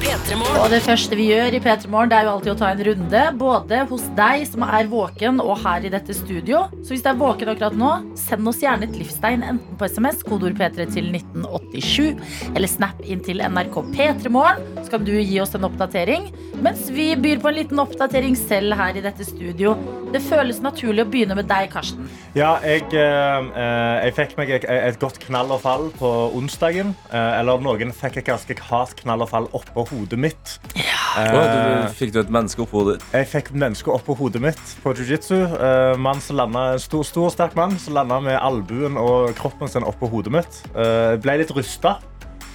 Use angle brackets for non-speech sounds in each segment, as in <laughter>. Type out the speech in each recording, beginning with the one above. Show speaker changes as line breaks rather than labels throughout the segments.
Og det første vi gjør i P3 Morgen, er jo alltid å ta en runde. Både hos deg som er våken, og her i dette studio. Så hvis du er våken akkurat nå, send oss gjerne et livstegn enten på SMS, kodeord P3 til 1987, eller snap inn til NRK P3 Morgen. Så kan du gi oss en oppdatering. Mens vi byr på en liten oppdatering selv her i dette studio. Det føles naturlig å begynne med deg, Karsten.
Ja, jeg, eh, eh, jeg fikk meg et, et godt knall og fall på onsdagen. Eh, eller noen fikk et ganske hardt knall og fall oppå hodet mitt.
Ja.
Eh,
du, fikk du et menneske oppå hodet?
jeg fikk mennesker oppå hodet mitt på jiu-jitsu. Eh, mann som landet- en stor, stor, sterk mann som landa med albuen og kroppen sin oppå hodet mitt. Eh, ble litt rysta.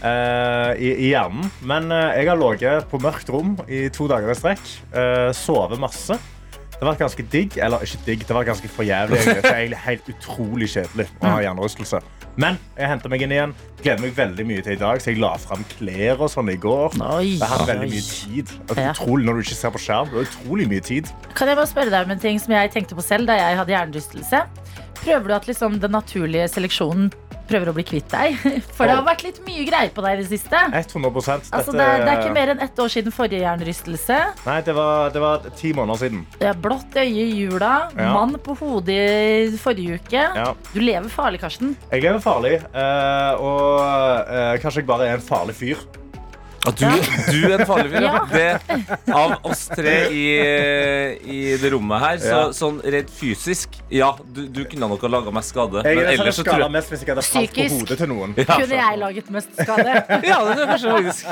eh, i, i hjernen. Men uh, jeg har ligget på mørkt rom i to dager i strekk. Uh, sovet masse. Det var ganske digg. Eller ikke digg, det var ganske for jævlig. egentlig. Det er egentlig helt utrolig kjedelig å ha hjernerystelse. Men jeg henter meg inn igjen. Gleder meg veldig mye til i dag, så jeg la fram klær og sånn i går.
Oi,
Jeg har hatt veldig mye tid.
Ja.
Utrolig når du ikke ser på skjerm. Det er utrolig mye tid.
Kan jeg bare spørre deg om en ting som jeg tenkte på selv da jeg hadde hjernerystelse? Prøver du at liksom den naturlige seleksjonen prøver å bli kvitt deg? <laughs> For det har vært litt mye greier på deg i det siste.
100
Altså, det, er- det er ikke mer enn ett år siden forrige hjernerystelse.
Nei, det var, det var ti måneder siden.
Blått øye i jula,
Ja.
mann på hodet i forrige uke.
Ja.
Du lever farlig, Karsten.
Jeg lever farlig, eh, og eh, kanskje jeg bare er en farlig fyr.
At du, du er en farlig fyr? ja. Det, av oss tre i, i det rommet her, så,
Ja.
sånn rent fysisk Ja, du, du kunne nok ha laga meg skade.
Jeg
Men
er
ellers så tror jeg
mest hvis jeg hadde falt på
Psykisk.
hodet til noen.
Ja.
Kunne jeg laget mest skade? <laughs>
Ja, det er kanskje faktisk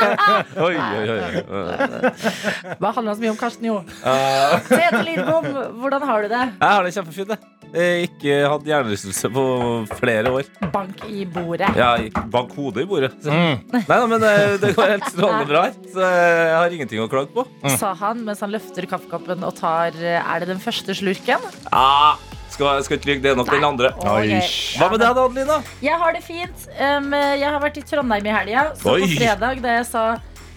<laughs> Oi, oi, oi.
Hva handler så mye om Karsten, jo?
Uh,
Tete Lidbom, hvordan har du det?
jeg har det kjempefint, jeg. Jeg har ikke hatt hjernerystelse på flere år.
Bank i bordet.
Ja, bank hodet i bordet. Så. Nei da, men det, det går helt strålende bra her. Så jeg har ingenting å klage på.
Sa han mens han løfter kaffekoppen og tar Er det den første slurken?
Ah, skal, skal ikke lyve. det er nok den andre.
Okay.
Hva med deg, da, Adelina?
Jeg har det fint. Um, jeg har vært i Trondheim i helga. Så
Oi.
på fredag da jeg sa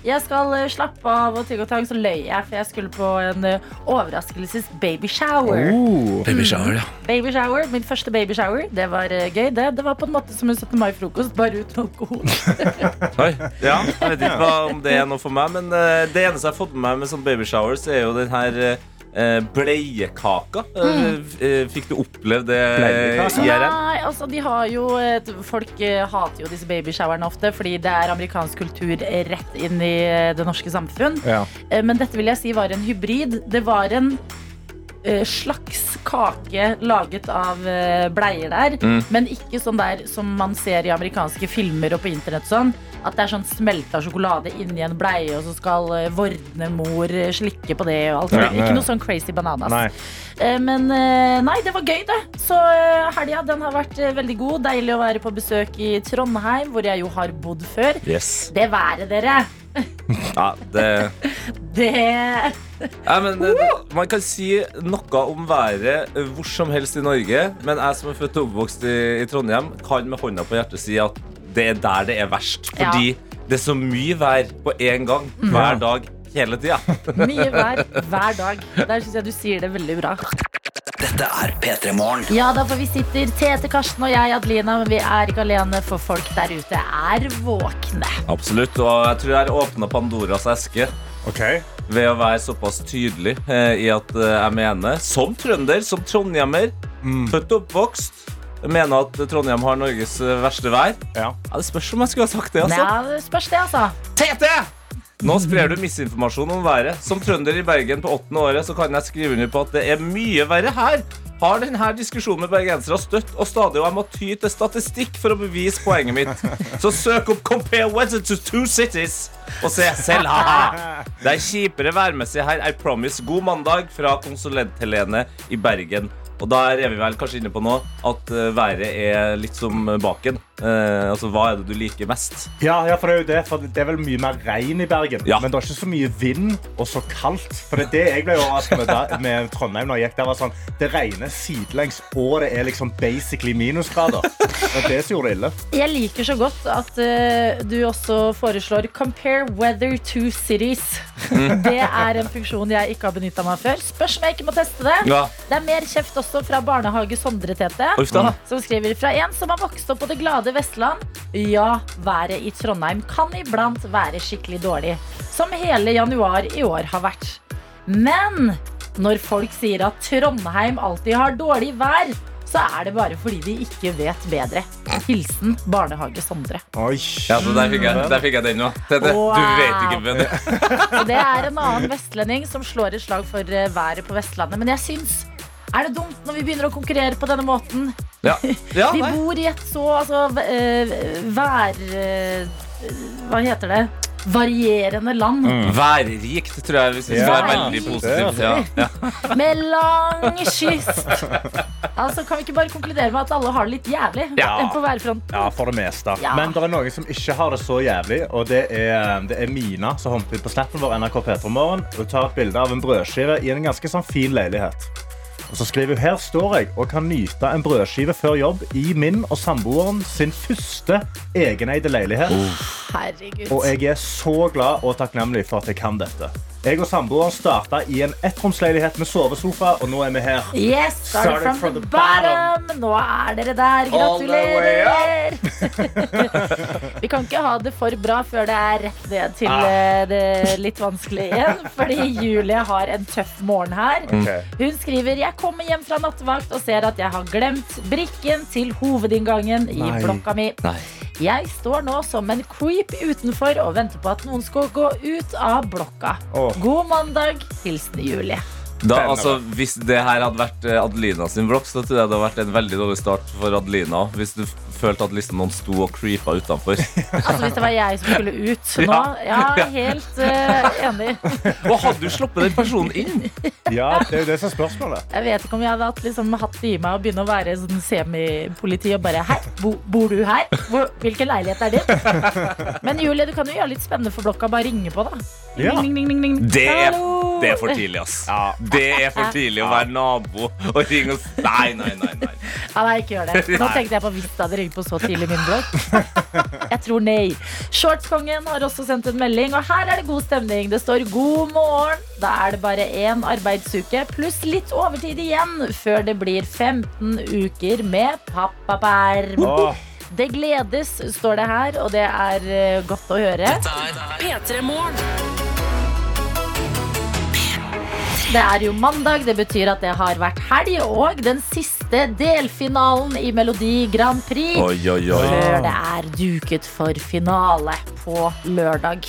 jeg skal eh, slappe av og ting og tang, så løy jeg, for jeg skulle på en eh, overraskelses baby shower.
Oh.
Baby shower, ja.
Baby shower, Min første baby shower. Det var eh, gøy. Det, det var på en måte som en 17. mai-frokost, bare uten alkohol. <laughs>
Oi. Ja, jeg vet ikke hva, om det er noe for meg, men det eneste jeg har fått med meg med sånn baby showers, er jo den her bleiekaka. Eh, eh, fikk du opplevd det? IRL?
Nei, altså de har jo Folk eh, hater jo disse babyshowerne ofte, fordi det er amerikansk kultur rett inn i eh, det norske samfunn.
Ja.
Eh, Men dette vil jeg si var en hybrid. Det var en eh, slags kake laget av eh, bleier der,
Mm.
men ikke sånn der som man ser i amerikanske filmer og på internett sånn. At det er sånn smelta sjokolade inni en bleie, og så skal eh, vordende mor eh, slikke på det. Og alt.
Ja.
Ikke noe sånn crazy bananas.
Nei.
Eh, Men eh, nei, det var gøy, det. Så eh, helga den har vært eh, veldig god. Deilig å være på besøk i Trondheim, hvor jeg jo har bodd før.
Yes.
Det været, dere. <laughs>
Ja, det
Det
Ja, men det, det, Man kan si noe om været eh, hvor som helst i Norge, men jeg som er født og oppvokst i, i Trondheim, kan med hånda på hjertet si at det er der det er verst.
Ja.
Fordi det er så mye vær på én gang hver dag hele tida.
Mye vær hver dag. Der syns jeg du sier det veldig bra.
Dette er P3 Morgen.
Ja, da får vi sitter Tete, Karsten og jeg, Adelina, men vi er ikke alene, for folk der ute er våkne.
Absolutt. Og jeg tror jeg åpna Pandoras eske
OK.
ved å være såpass tydelig eh, i at eh, jeg mener, som trønder, som trondhjemmer, født og oppvokst, jeg mener at Trondheim har Norges eh, verste vær.
Ja.
Ja, Det spørs om jeg skulle ha sagt det, altså.
Ja, det spørs det, altså.
Tete! Nå sprer du misinformasjon om været. Som trønder i Bergen på åttende året så kan jeg skrive under på at det er mye verre her. Har denne diskusjonen med bergensere støtt og stadig, og jeg må ty til statistikk for å bevise poenget mitt. Så søk opp 'Compare weather to two cities' og se selv, ha-ha. Det er kjipere værmessig her. I promise. God mandag fra konsulent-Helene i Bergen. Og da er vi vel kanskje inne på nå at eh, været er litt som baken. Eh, altså, hva er det du liker mest?
Ja, ja, for det er jo det. For det er vel mye mer regn i Bergen.
Ja.
Men det er ikke så mye vind og så kaldt. For det er det jeg ble overrasket med, da, med Trondheim når jeg gikk der. var sånn, Det regner sidelengs, og det er liksom basically minusgrader. Det er det som gjorde det ille.
Jeg liker så godt at uh, du også foreslår 'compare weather to cities'. Det er en funksjon jeg ikke har benytta meg før. Spørs om jeg ikke må teste det.
Ja.
Det er mer kjeft også fra barnehage Sondre Tete. Som skriver fra en som har vokst opp på det glade Vestland. Ja, været i Trondheim kan iblant være skikkelig dårlig. Som hele januar i år har vært. Men når folk sier at Trondheim alltid har dårlig vær, så er det bare fordi de ikke vet bedre. Hilsen barnehage Sondre.
Oi.
Ja, så der fikk jeg, der fikk jeg den. Du
Wow.
vet ikke,
Og det er en annen vestlending som slår et slag for eh, været på Vestlandet. Men jeg syns er det dumt når vi begynner å konkurrere på denne måten?
Ja, <laughs> ja
Vi bor i et så altså, eh, vær... eh, Hva heter det? Varierende land.
Værrikt, tror jeg, hvis vi skal være veldig positivt. Ja, ja. <laughs>
Med lang kyst. Altså, Kan vi ikke bare konkludere med at alle har det litt jævlig?
Ja.
På værfronten?
Ja, for det meste.
Ja.
Men det er noen som ikke har det så jævlig. Og det er, det er Mina som humper på snappen vår NRK Petromorgen. Hun tar et bilde av en brødskive i en ganske sånn fin leilighet. Og så skriver hun her står jeg og kan nyte en brødskive før jobb i min og samboeren sin første egeneide leilighet.
Herregud.
Og jeg er så glad og takknemlig for at jeg kan dette. Jeg og samboeren starta i en ettromsleilighet med sovesofa, og nå er vi her.
Yes, started from, the bottom. Nå er dere der.
The
Gratulerer. <laughs> Vi kan ikke ha det for bra før det er rett ned til
Ah.
eh, det litt vanskelige igjen. <laughs> Fordi Julie har en tøff morgen her.
Okay.
Hun skriver Jeg kommer hjem fra nattevakt og ser at jeg har glemt brikken til hovedinngangen i blokka mi.
Nei.
Jeg står nå som en creep utenfor og venter på at noen skal gå ut av blokka.
Oh.
God mandag. Hilsen Julie.
Da, altså, hvis det her hadde vært eh, Adelina sin blokk, så tror jeg det hadde vært en veldig dårlig start for Adelina. Hvis du følte at liksom noen sto og creepa utenfor. <laughs>
Altså Hvis det var jeg som skulle ut <laughs> nå. Ja,
Ja.
helt uh, enig. <laughs>
Og hadde du sluppet den personen inn?
Ja, det er jo det som er spørsmålet.
Jeg vet ikke om jeg hadde hatt, liksom, hatt det i meg å begynne å være sånn semipoliti og bare Hei, bo, bor du her? Hvor, hvilken leilighet er din? Men Julie, du kan jo gjøre litt spennende for blokka. Bare ringe på, da.
Ja.
Ding, ding, ding.
Det er, det er for tidlig, ass.
Ja.
Det er for tidlig å være nabo og ringe oss. Nei, nei, nei. nei.
Ja, nei, ikke gjør det. <laughs> Nå tenkte jeg på hvis det hadde ringt på så tidlig min blogg. Jeg tror nei. Shortskongen har også sendt en melding, og her er det god stemning. Det står 'God morgen'. Da er det bare én arbeidsuke pluss litt overtid igjen før det blir 15 uker med pappaperm.
Åh,
Det gledes, står det her, og det er eh, godt å høre.
P3 Morgen.
Det er jo mandag, det betyr at det har vært helg og den siste delfinalen i Melodi Grand Prix.
Oi, oi, oi.
Før det er duket for finale på lørdag.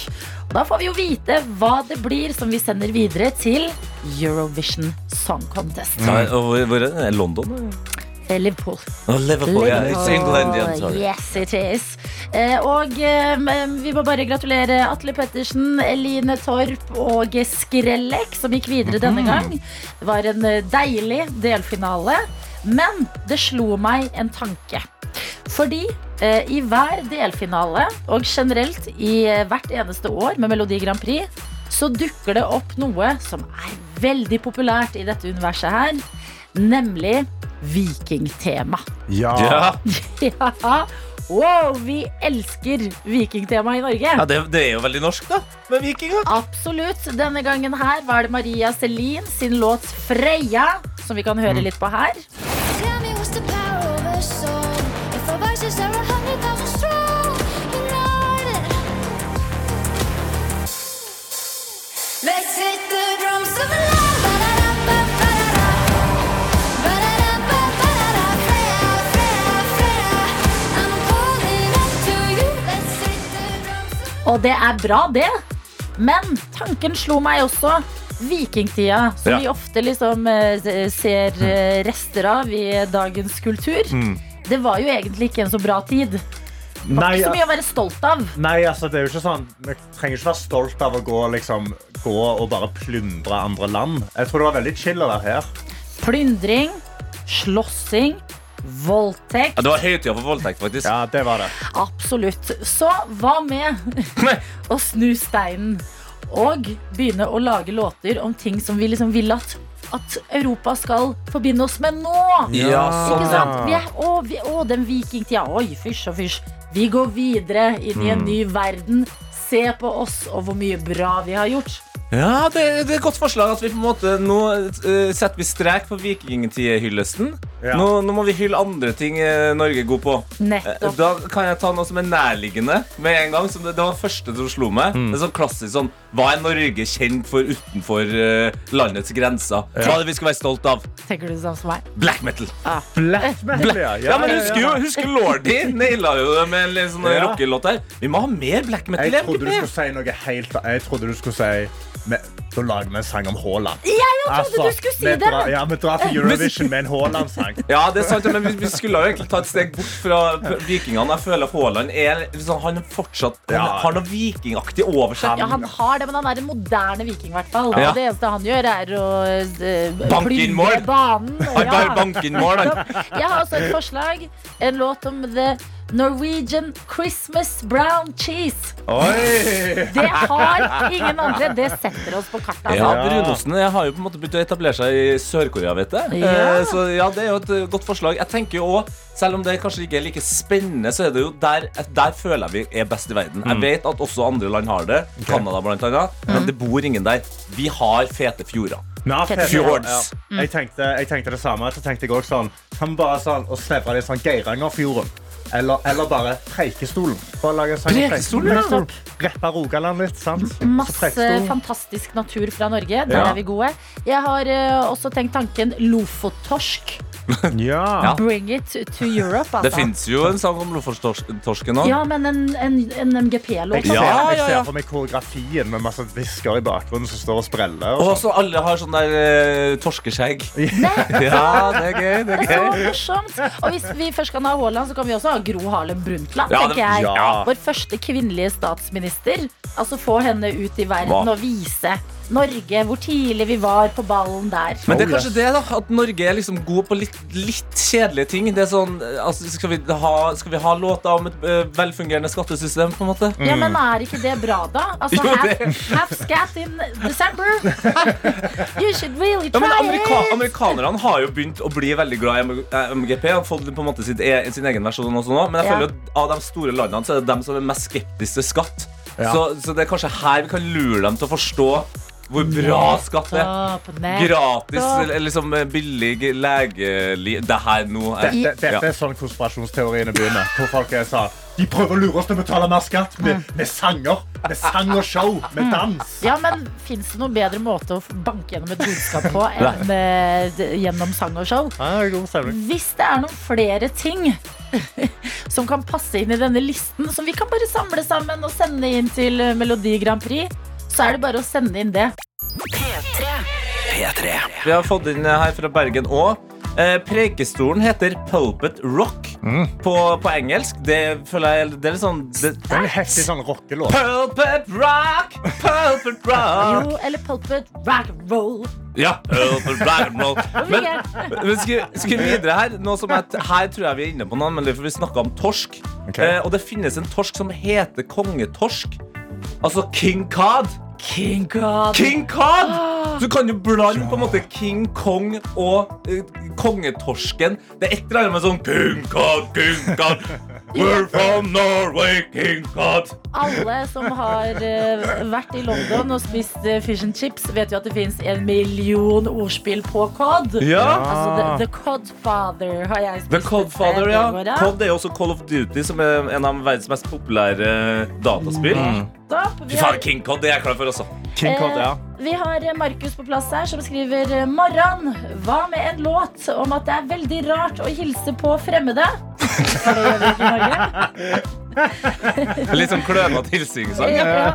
Og da får vi jo vite hva det blir som vi sender videre til Eurovision Song Contest.
Nei, og hvor, er det? London?
Eh, Liverpool.
Oh, Liverpool. Ja, it's England yeah.
Yes, it is. Eh, og eh, vi må bare gratulere Atle Pettersen, Eline Torp og Skrellek, som gikk videre denne
Mhm.
gang. Det var en eh, deilig delfinale. Men det slo meg en tanke. Fordi eh, i hver delfinale, og generelt i eh, hvert eneste år med Melodi Grand Prix, så dukker det opp noe som er veldig populært i dette universet her. Nemlig vikingtema.
ja. <laughs>
Ja.
Wow, vi elsker vikingtema i Norge.
ja det, det er jo veldig norsk, da. Med vikinger.
Absolutt. Denne gangen her var det Maria Selin sin låt 'Freya', som vi kan høre litt på her.
Let's hit the drums of
Og det er bra, det. Men tanken slo meg også. Vikingtida, som
Ja.
vi ofte liksom eh, ser eh, rester av i dagens kultur. Det var jo egentlig ikke en så bra tid. Det var ikke så mye å være stolt av.
nei, altså, det er jo ikke sånn Vi trenger ikke være stolt av å gå, liksom, gå og bare plyndre andre land. Jeg tror det var veldig chill å være her.
Plyndring, slåssing, voldtekt.
Ja, det var høytida for voldtekt, faktisk.
Ja, det var det.
Absolutt. Så hva med <laughs> å snu steinen og begynne å lage låter om ting som vi liksom vil at, at Europa skal forbinde oss med nå?
Ja, sånn,
Ikke
ja.
sant? Vi er, å, vi, å, den vikingtida. Oi, fysj og fysj. Vi går videre inn i en ny verden. Se på oss og hvor mye bra vi har gjort.
Ja, det, det er et godt forslag at vi på en måte Nå uh, setter vi strek for vikingtidhyllesten.
Ja.
Nå, nå må vi hylle andre ting eh, Norge er god på. Eh,
Nettopp.
Da kan jeg ta noe som er nærliggende med en gang. Som det, det var det første som slo meg. Det er sånn klassisk sånn Hva er Norge kjent for utenfor uh, landets grenser? Hva er det vi skal være stolt av?
Tenker du sånn som meg?
Black metal.
Black metal, ja.
Ja, men husker jo husker Lordy naila jo det med en litt sånn
Ja.
rockelåt her. Vi må ha mer black metal.
Jeg trodde du skulle si noe helt Jeg trodde du skulle si men, Da lager vi en sang om Haaland.
Jeg trodde trodde du skulle si det!
Ja, vi drar til Eurovision med en Haaland-sang.
Ja, det er sant, men vi, vi skulle jo egentlig ta et steg bort fra vikingene. Jeg føler Haaland er liksom, Han fortsatt Han
Ja.
har noe vikingaktig over seg.
Ja, han har det, men han er en moderne viking, i hvert fall.
Ja.
Det eneste han gjør, er å uh,
Banke inn mål.
banen. og
Han bare
ja.
banker inn mål, han.
Jeg har også et forslag. En låt om the Norwegian Christmas brown cheese.
Oi! <laughs>
Det har ingen andre. Det setter oss på kartet.
Ja,
Altså.
Brunosten jeg har jo på en måte begynt å etablere seg i Sør-Korea, vet du.
Ja.
Eh, Så ja, det er jo et eh, godt forslag. Jeg tenker jo også, Selv om det kanskje ikke er like spennende, så er det jo der, der føler jeg vi er best i verden. Jeg vet at også andre land har det. Canada blant annet. Men det bor ingen der. Vi har fete fjorder.
Ja,
Fjords.
Ja. Jeg, tenkte, jeg tenkte det samme. Så tenkte jeg også sånn Kan vi bare sånn og snevre det i sånn Geirangerfjorden. Eller, eller bare Preikestolen. Bare lage sang om
Preikestolen, ja.
Rappe Rogaland litt, sant?
Masse fantastisk natur fra Norge. Der
Ja.
er vi gode. Jeg har uh, også tenkt tanken Lofottorsk. <laughs>
Ja.
Bring it to Europe, altså.
Det fins jo en sang om Lofotorsken òg.
Ja, men en, en, en MGP-låt.
Ja,
jeg ser for meg koreografien med masse visker i bakgrunnen som står og spreller.
Og
Og sånn.
så alle har sånn der uh, torskeskjegg. <laughs> Ja, det er gøy. det er
Så morsomt! Og hvis vi først kan ha Haaland, så kan vi også Gro Harlem Brundtland.
Ja,
tenker jeg.
ja.
Vår første kvinnelige statsminister. Altså Få henne ut i verden
Hva?
og vise Norge hvor tidlig vi var på ballen der.
Men det er kanskje det, da. At Norge er liksom god på litt, litt kjedelige ting. Det er sånn, altså, skal, vi ha, skal vi ha låter om et uh, velfungerende skattesystem, på en måte?
Ja, men Er ikke det bra, da? Altså,
Jo,
half,
det-
half scat in December. <laughs> You should really
Ja,
try
men amerika
it.
Amerikanerne har jo begynt å bli veldig glad i M- eh, MGP. Og fått på en måte sitt e sin egen versjon også nå. Men jeg
Ja.
føler at av de store landene Så er det dem som er mest skeptiske til skatt.
Ja.
Så, så det er kanskje her vi kan lure dem til å forstå hvor bra skatt
det er.
Gratis, liksom eh, billig legeliv Det her nå er
Dette, dette er sånn konspirasjonsteoriene begynner. Hvor folk er sånn De prøver å lure oss til å betale mer skatt med, med sanger. Med sang og show. Med dans.
Ja, men Fins det noen bedre måte å banke gjennom et budskap på enn eh, gjennom sang og show? Hvis det er noen flere ting <laughs> som kan passe inn i denne listen, som vi kan bare samle sammen og sende inn til Melodi Grand Prix, så er det bare å sende inn det.
P3.
Vi har fått inn eh, her fra Bergen òg. Eh, prekestolen heter Pulpet Rock på, på engelsk. Det føler jeg det er litt sånn det,
Det er en heftig sånn rockelåt.
Pulpet Rock, Pulpet Rock.
Jo, eller Pulpit Rock and Roll.
Ja, Pulpet Rock and Roll. <laughs> Men, men skal, skal vi videre her? Nå som jeg, her tror jeg vi er inne på noe, men det for vi snakka om torsk.
Okay.
Eh, og det finnes en torsk som heter kongetorsk. Altså King Cod.
King Cod.
King Cod! Du kan jo blande på en måte King Kong og eh, kongetorsken. Det er et eller annet med sånn King Cod, King Cod. <laughs> We're from Norway, King Cod.
Alle som har eh, vært i London og spist eh, fish and chips, vet jo at det fins en million ordspill på cod.
Ja.
Altså, the, the Codfather har jeg spist.
The Codfather, ja. Cod er jo også Call of Duty, som er en av verdens mest populære eh, dataspill.
Topp. Vi har,
King Cod det er jeg klar for, også.
King Cod, ja.
eh, vi har eh, Markus på plass her som skriver eh, Morran, hva med en låt om at det er veldig rart å hilse på fremmede? For det gjør vi ikke i Norge.
Litt sånn klønete hilsingssang.
Ja,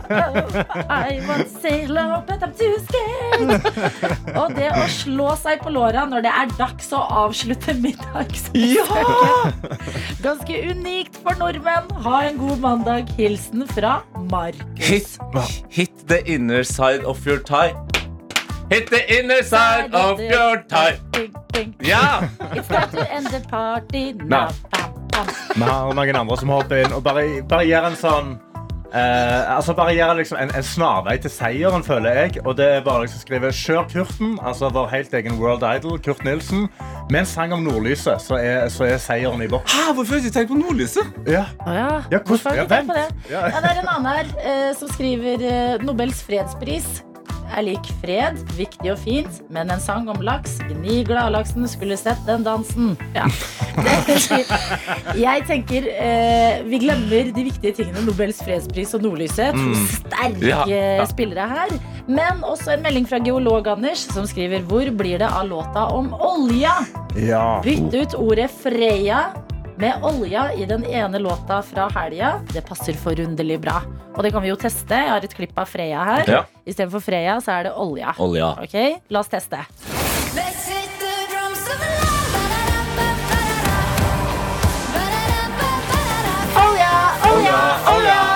I want I'm too scared. Og det å slå seg på låra når det er dags å avslutte middagsbesøket. Ganske unikt for nordmenn. Ha en god mandag. Hilsen fra Markus.
Hit, hit the inner side of your tie. Hit the inner side of your tie. <laughs> Ja!
It's time to end the party now.
Vi har noen andre som hopper inn og bare, bare gjør en sånn eh, altså bare gjør liksom en, en snarvei til seieren, føler jeg. Og det er bare liksom skrive 'Kjør Kurten', altså vår helt egen World Idol, Kurt Nilsen, med en sang om nordlyset, så er, så er seieren i boks.
Hæ, hvorfor har du ikke tenkt på nordlyset?
Ja.
Å ja.
Ja, hvordan-
Hvorfor har du ikke tenkt på det?
Ja.
Ja, det er en annen her eh, som skriver eh, Nobels fredspris er lik fred, viktig og fint, men en sang om laks. Gni gladlaksen skulle sett den dansen. Ja. Jeg tenker eh, vi glemmer de viktige tingene. Nobels fredspris og Nordlyset. To sterke
Ja, ja.
spillere her. Men også en melding fra geolog Anders som skriver hvor blir det av låta om olja?
ja.
Bytt ut ordet Freya med olja i den ene låta fra helga. Det passer forunderlig bra. Og det kan vi jo teste. Jeg har et klipp av Freya her.
Ja.
Istedenfor Freya så er det olja.
Olja.
Ok, La oss teste. Olja, olja, olja!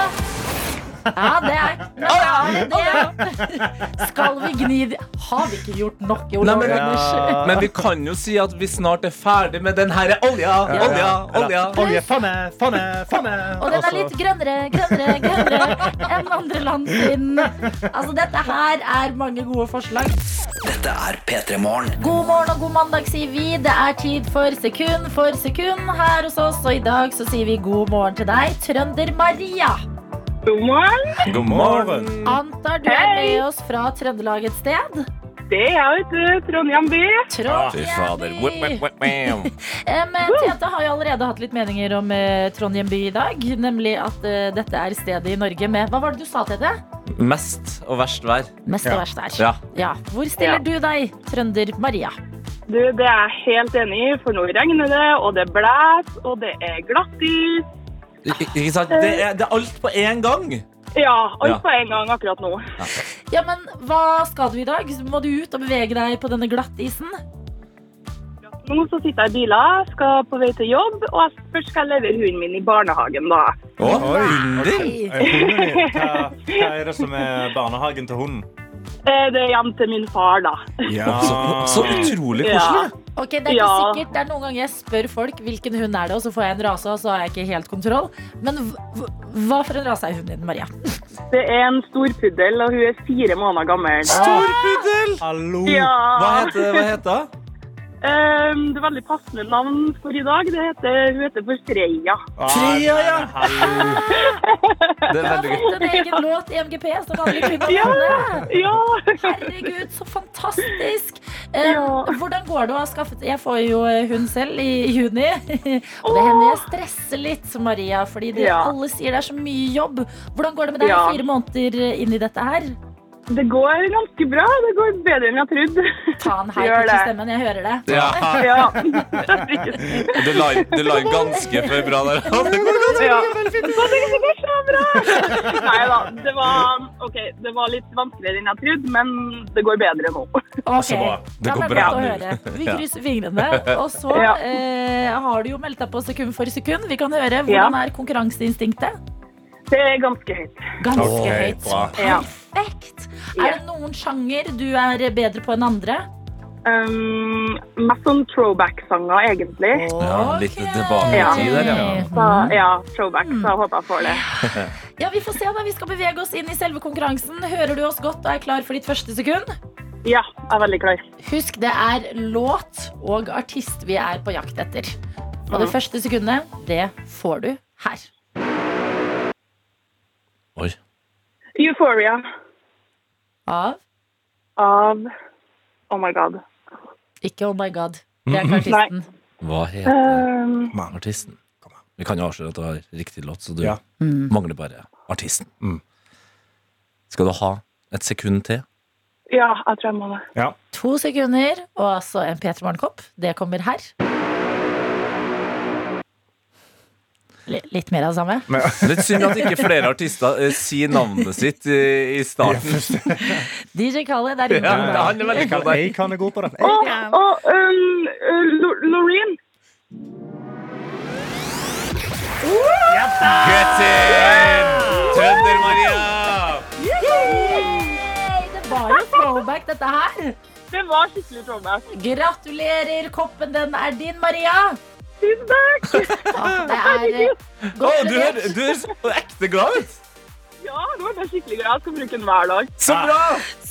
Ja, det er ja, det er det. Skal vi gni det Har vi ikke gjort nok,
Nei, men-
ja.
Men vi kan jo si at vi snart er ferdig med den her olja, olja, olja.
Olje, fanne, fanne, fanne.
Og den er litt grønnere, grønnere, grønnere enn andre land sin. Altså, dette her er mange gode forslag.
Dette er P3 Morgen.
God morgen og god mandag, sier vi. Det er tid for sekund for sekund her hos oss. Og i dag så sier vi god morgen til deg, Trønder-Maria.
God morgen.
God morgen.
Antar du er med oss fra Trøndelag et sted?
Det er jeg, vet du. Trondheim by.
Fy fader. Whip, whip, whip, whip. <laughs>
Eh, Men Tete har jo allerede hatt litt meninger om eh, Trondheim by i dag. Nemlig at eh, dette er stedet i Norge med Hva var det du sa, Tete?
Mest og verst vær.
Mest
Ja.
og verst der.
Ja.
Ja. Hvor stiller
Ja.
du deg, Trønder-Maria?
Du, det er jeg helt enig i, for nå regner det, og det blæs, og det er glattis.
Ik ikke sant? Det er, det er alt på én gang.
Ja, alt
Ja.
på en gang akkurat nå.
Ja, men hva skal du i dag? Må du ut og bevege deg på denne glattisen?
Nå så sitter jeg i bilen, skal på vei til jobb, og jeg først skal jeg levere hunden min i barnehagen da.
Å.
Eh, hunden din, Hva, hva er det som er barnehagen til hunden?
Eh, Det er hjem til min far da.
Ja.
Så, så utrolig
Ja.
Ok, Det er ikke sikkert, det er noen ganger jeg spør folk hvilken hund er det, og så får jeg en rase, og så har jeg ikke helt kontroll. Men hv- hv- hva for en rase er hunden din, Maria? <laughs>
Det er en storpuddel, og hun er fire måneder gammel.
Storpuddel!
Hallo.
Ja.
Hva heter hun?
Eh, Det er veldig passende navn for i dag. Det heter, hun heter for Freya.
Ah,
Freya, ja. Det er veldig gøy.
en egen låt i MGP alle
Ja. Ja!
Herregud, så fantastisk! Eh,
Ja.
Hvordan går det å ha skaffet Jeg får jo hun hund selv i juni. Og det hender jeg stresser litt, Maria, fordi det,
Ja.
alle sier det er så mye jobb. Hvordan går det med deg
Ja.
fire måneder eh, inn i dette her?
Det går ganske bra. Det går bedre enn jeg trodde.
Ta en hei <laughs> på
det.
stemmen, jeg hører det.
Ja.
Ja. <laughs> <laughs>
det la, det la ganske for bra der. Det går ganske
ja. Det går så bra! Nei da. Det var, okay, det var litt vanskeligere enn jeg trodde, men det går bedre nå.
Okay.
Det går bra nå.
Vi krysser fingrene. Og så
Ja.
eh, har du jo meldt deg på sekund for sekund. Vi kan høre. Hvordan er konkurranseinstinktet?
Det er ganske høyt.
Ganske
okay,
høyt.
bra.
Ja.
Perfekt.
Ja.
Er det noen sjanger du er bedre på enn andre?
Um, mest sånn throwback-sanger, egentlig.
Ja, litt tilbake i tid der, ja.
Så, ja, throwback, så jeg håper jeg får det.
Ja, Vi får se da, vi skal bevege oss inn i selve konkurransen. Hører du oss godt og er klar for ditt første sekund?
Ja, jeg er veldig klar.
Husk, det er låt og artist vi er på jakt etter. Og det første sekundet, det får du her.
Oi.
Euphoria
Av
av Oh my god.
Ikke Oh My God. Det er ikke <laughs> artisten.
Hva heter
Um,
artisten? Vi kan jo avsløre at du har riktig låt, så du
Ja.
Mm.
mangler bare artisten.
Mm.
Skal du ha et sekund til?
ja, jeg tror jeg må det.
Ja.
To sekunder, og altså en P3 Morgen-kopp. Det kommer her. Litt mer av det samme.
Men,
Det <laughs> litt synd at ikke flere artister eh, sier navnet sitt i, i starten. <laughs>
DJ Khaled er inne.
Ja, han er veldig god der.
jeg kan er god på det.
Å, å, um, uh, Lo- Loreen.
Get in! Trønder-Maria!
Yay, det var jo throwback, dette her.
Det var skikkelig throwback.
Gratulerer, koppen den er din, Maria.
Tusen takk!
Ah, Det er eh,
Å,
godt
du, er så ekte glad ut!
Ja, nå ble jeg skikkelig glad. Jeg skal bruke den hver dag.
Så bra!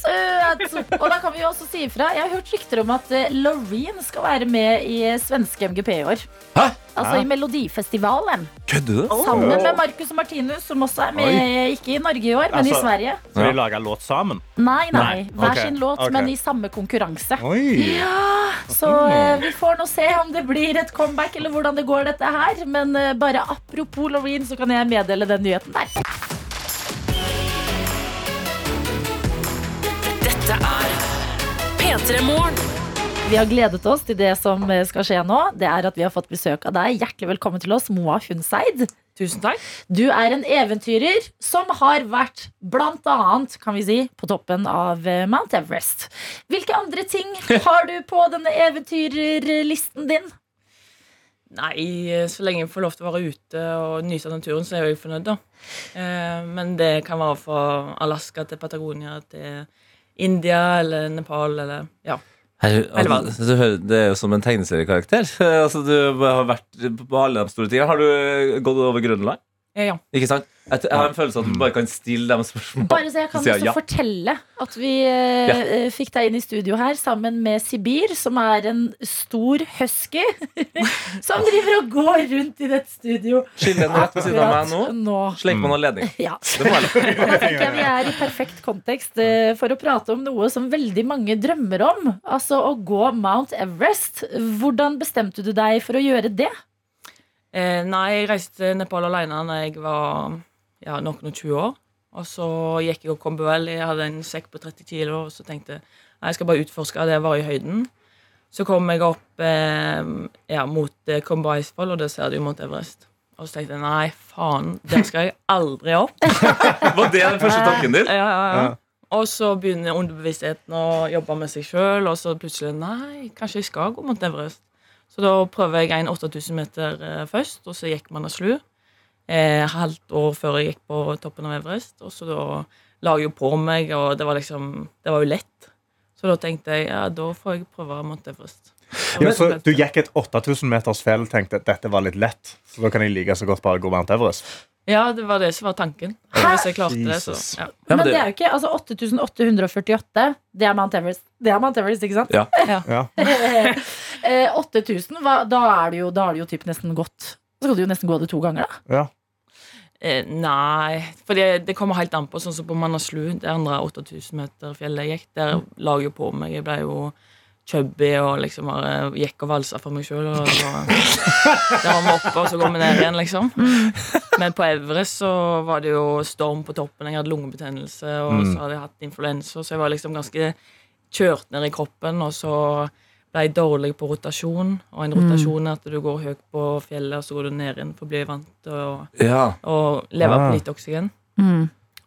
Søt! Og da kan vi jo også si ifra. Jeg har hørt rykter om at eh, Loreen skal være med i eh, svenske MGP i år.
Hæ?
Altså i Melodifestivalen.
Kødder du?
Sammen med Marcus og Martinus, som også er med ikke i Norge i år, men i
Altså-
Sverige.
Skal de lage låt sammen?
Nei, nei.
Nei,
Hver
okay.
sin låt,
okay.
men i samme konkurranse.
Oi!
Ja, så eh, vi får nå se om det blir et comeback, eller hvordan det går dette her. Men eh, bare apropos Loreen, så kan jeg meddele den nyheten der.
Dette er P3 Morgen.
Vi har gledet oss til det som eh, skal skje nå. Det er at vi har fått besøk av deg. Hjertelig velkommen til oss, Moa Hunseid.
Tusen takk.
Du er en eventyrer som har vært blant annet, kan vi si, på toppen av eh, Mount Everest. Hvilke andre ting <laughs> har du på denne eventyrlisten din?
Nei, så lenge jeg får lov til å være ute og nyte av naturen, så er jeg jo fornøyd, da. Eh, men det kan være fra Alaska til Patagonia til India eller Nepal eller Ja.
Her, altså, det er jo som en tegneseriekarakter. <laughs> Altså, du har vært på alle de store tingene. Har du gått over Grønland?
Ja.
Ikke sant? Jeg, jeg har en følelse av at du bare kan stille dem spørsmål.
Bare så jeg kan også
ja.
fortelle at vi
Ja.
eh, fikk deg inn i studio her sammen med Sibir, som er en stor husky <laughs> som driver og går rundt i dette studio.
Skiller den rett ved siden av meg nå.
nå.
Sleng på noen ledning.
Ja.
Det må jeg. <laughs>
Da tenker jeg vi er i perfekt kontekst eh, for å prate om noe som veldig mange drømmer om. Altså å gå Mount Everest. Hvordan bestemte du deg for å gjøre det?
Eh, nei, jeg reiste til Nepal alene da jeg var ja, noen og 20 år. Og så gikk jeg og kom vel. Jeg hadde en sekk på 30 kilo, og så tenkte jeg nei, jeg skal bare utforske det var i høyden. Så kom jeg opp eh, ja, mot eh, Komba Icefall, og der ser du Mount Everest. Og så tenkte jeg nei, faen, der skal jeg aldri opp. <laughs>
Var det den første tanken din?
Ja, ja, ja.
Ja.
Og så begynner underbevisstheten å jobbe med seg sjøl, og så plutselig Nei, kanskje jeg skal gå mot Everest. Så da prøver jeg en 8000 meter eh, først, og så gikk man av slu. Eh, halvt år før jeg gikk på toppen av Everest. Og så da la jeg jo på meg, og det var liksom Det var jo lett. Så da tenkte jeg ja, da får jeg prøve Mount Everest.
Ja, så du gikk et 8000 meters fjell tenkte at dette var litt lett. Så da kan jeg like så godt bare gå Mount Everest.
Ja, det var det som var tanken. Hvis jeg klarte det, så ja.
Men det-
er jo ikke altså 8848. Det er Mount Everest. Det er Mount Everest, ikke sant?
Ja. <laughs>
Ja. <laughs>
Eh, 8000, hva, da er det jo, da er det jo typ nesten gått. Så skal du jo nesten gå det to ganger, da.
Ja.
Eh, nei, for det, det kommer helt an på. Sånn som på Manaslu, det andre 8000 meter fjellet jeg gikk, der la jeg jo på meg. Jeg ble jo chubby og liksom bare gikk og valsa for meg sjøl. Og det var, der var vi oppe, og så går vi ned igjen, liksom. Men på Everest så var det jo storm på toppen. Jeg hadde lungebetennelse, og
Mm.
så hadde jeg hatt influensa, så jeg var liksom ganske kjørt ned i kroppen. Og så ble jeg dårlig på rotasjon, og en rotasjon er at du går høyt på fjellet, og så går du ned igjen for å bli vant til å
Ja.
og leve
Ah.
på litt oksygen.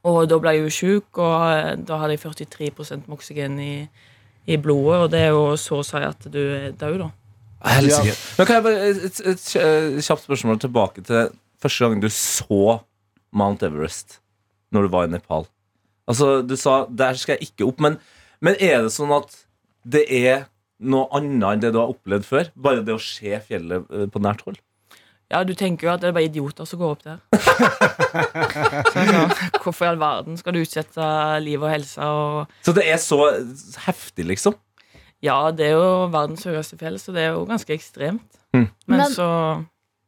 Og da ble jeg jo sjuk, og eh, da hadde jeg 43 med oksygen i, i blodet, og det er jo så å si at du er død, da.
Helsike. Men kan jeg bare et, et, et, kjapt spørsmål tilbake til første gang du så Mount Everest når du var i Nepal. Altså, Du sa 'der skal jeg ikke opp', men, men er det sånn at det er noe annet enn det du har opplevd før? Bare det å se fjellet eh, på nært hold?
Ja, du tenker jo at det er bare idioter som går opp der. <laughs> Så, hvorfor i all verden skal du utsette liv og helse og
Så det er så heftig, liksom?
Ja, det er jo verdens høyeste fjell, så det er jo ganske ekstremt.
Mm.
Men,
Men-
så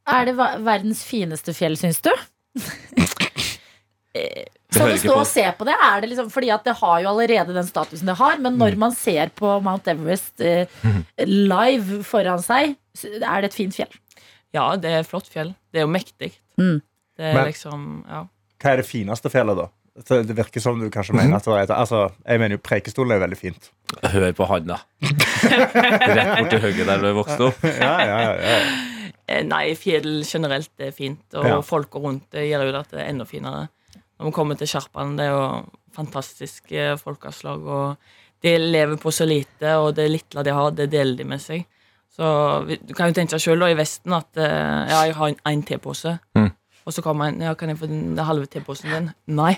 Er det verdens fineste fjell, syns du? <laughs> Skal du stå og se på det? Er det liksom, fordi at det har jo allerede den statusen det har, men når
Mm.
man ser på Mount Everest eh, live foran seg, er det et fint fjell.
Ja, det er et flott fjell. Det er jo mektig.
Mm.
Det er
Men-
liksom Ja.
Hva er det fineste fjellet, da? Det virker som du kanskje mener at det er et, altså, Jeg mener jo Preikestolen er veldig fint.
Hør på han, da. <laughs> Rett borti hugget der du vokste opp.
Ja, ja, ja, ja.
Eh, Nei, fjell generelt er fint, og
Ja.
folka rundt det gjør jo det at det er enda finere. Når vi kommer til Sjarpan, det er jo fantastiske folkeslag, og de lever på så lite, og det lille de har, det deler de med seg. Så vi- du kan jo tenke deg sjøl i Vesten at eh, ja, jeg har en, en tepose,
Mm.
og så kommer en ja, kan jeg få den halve teposen din? Nei.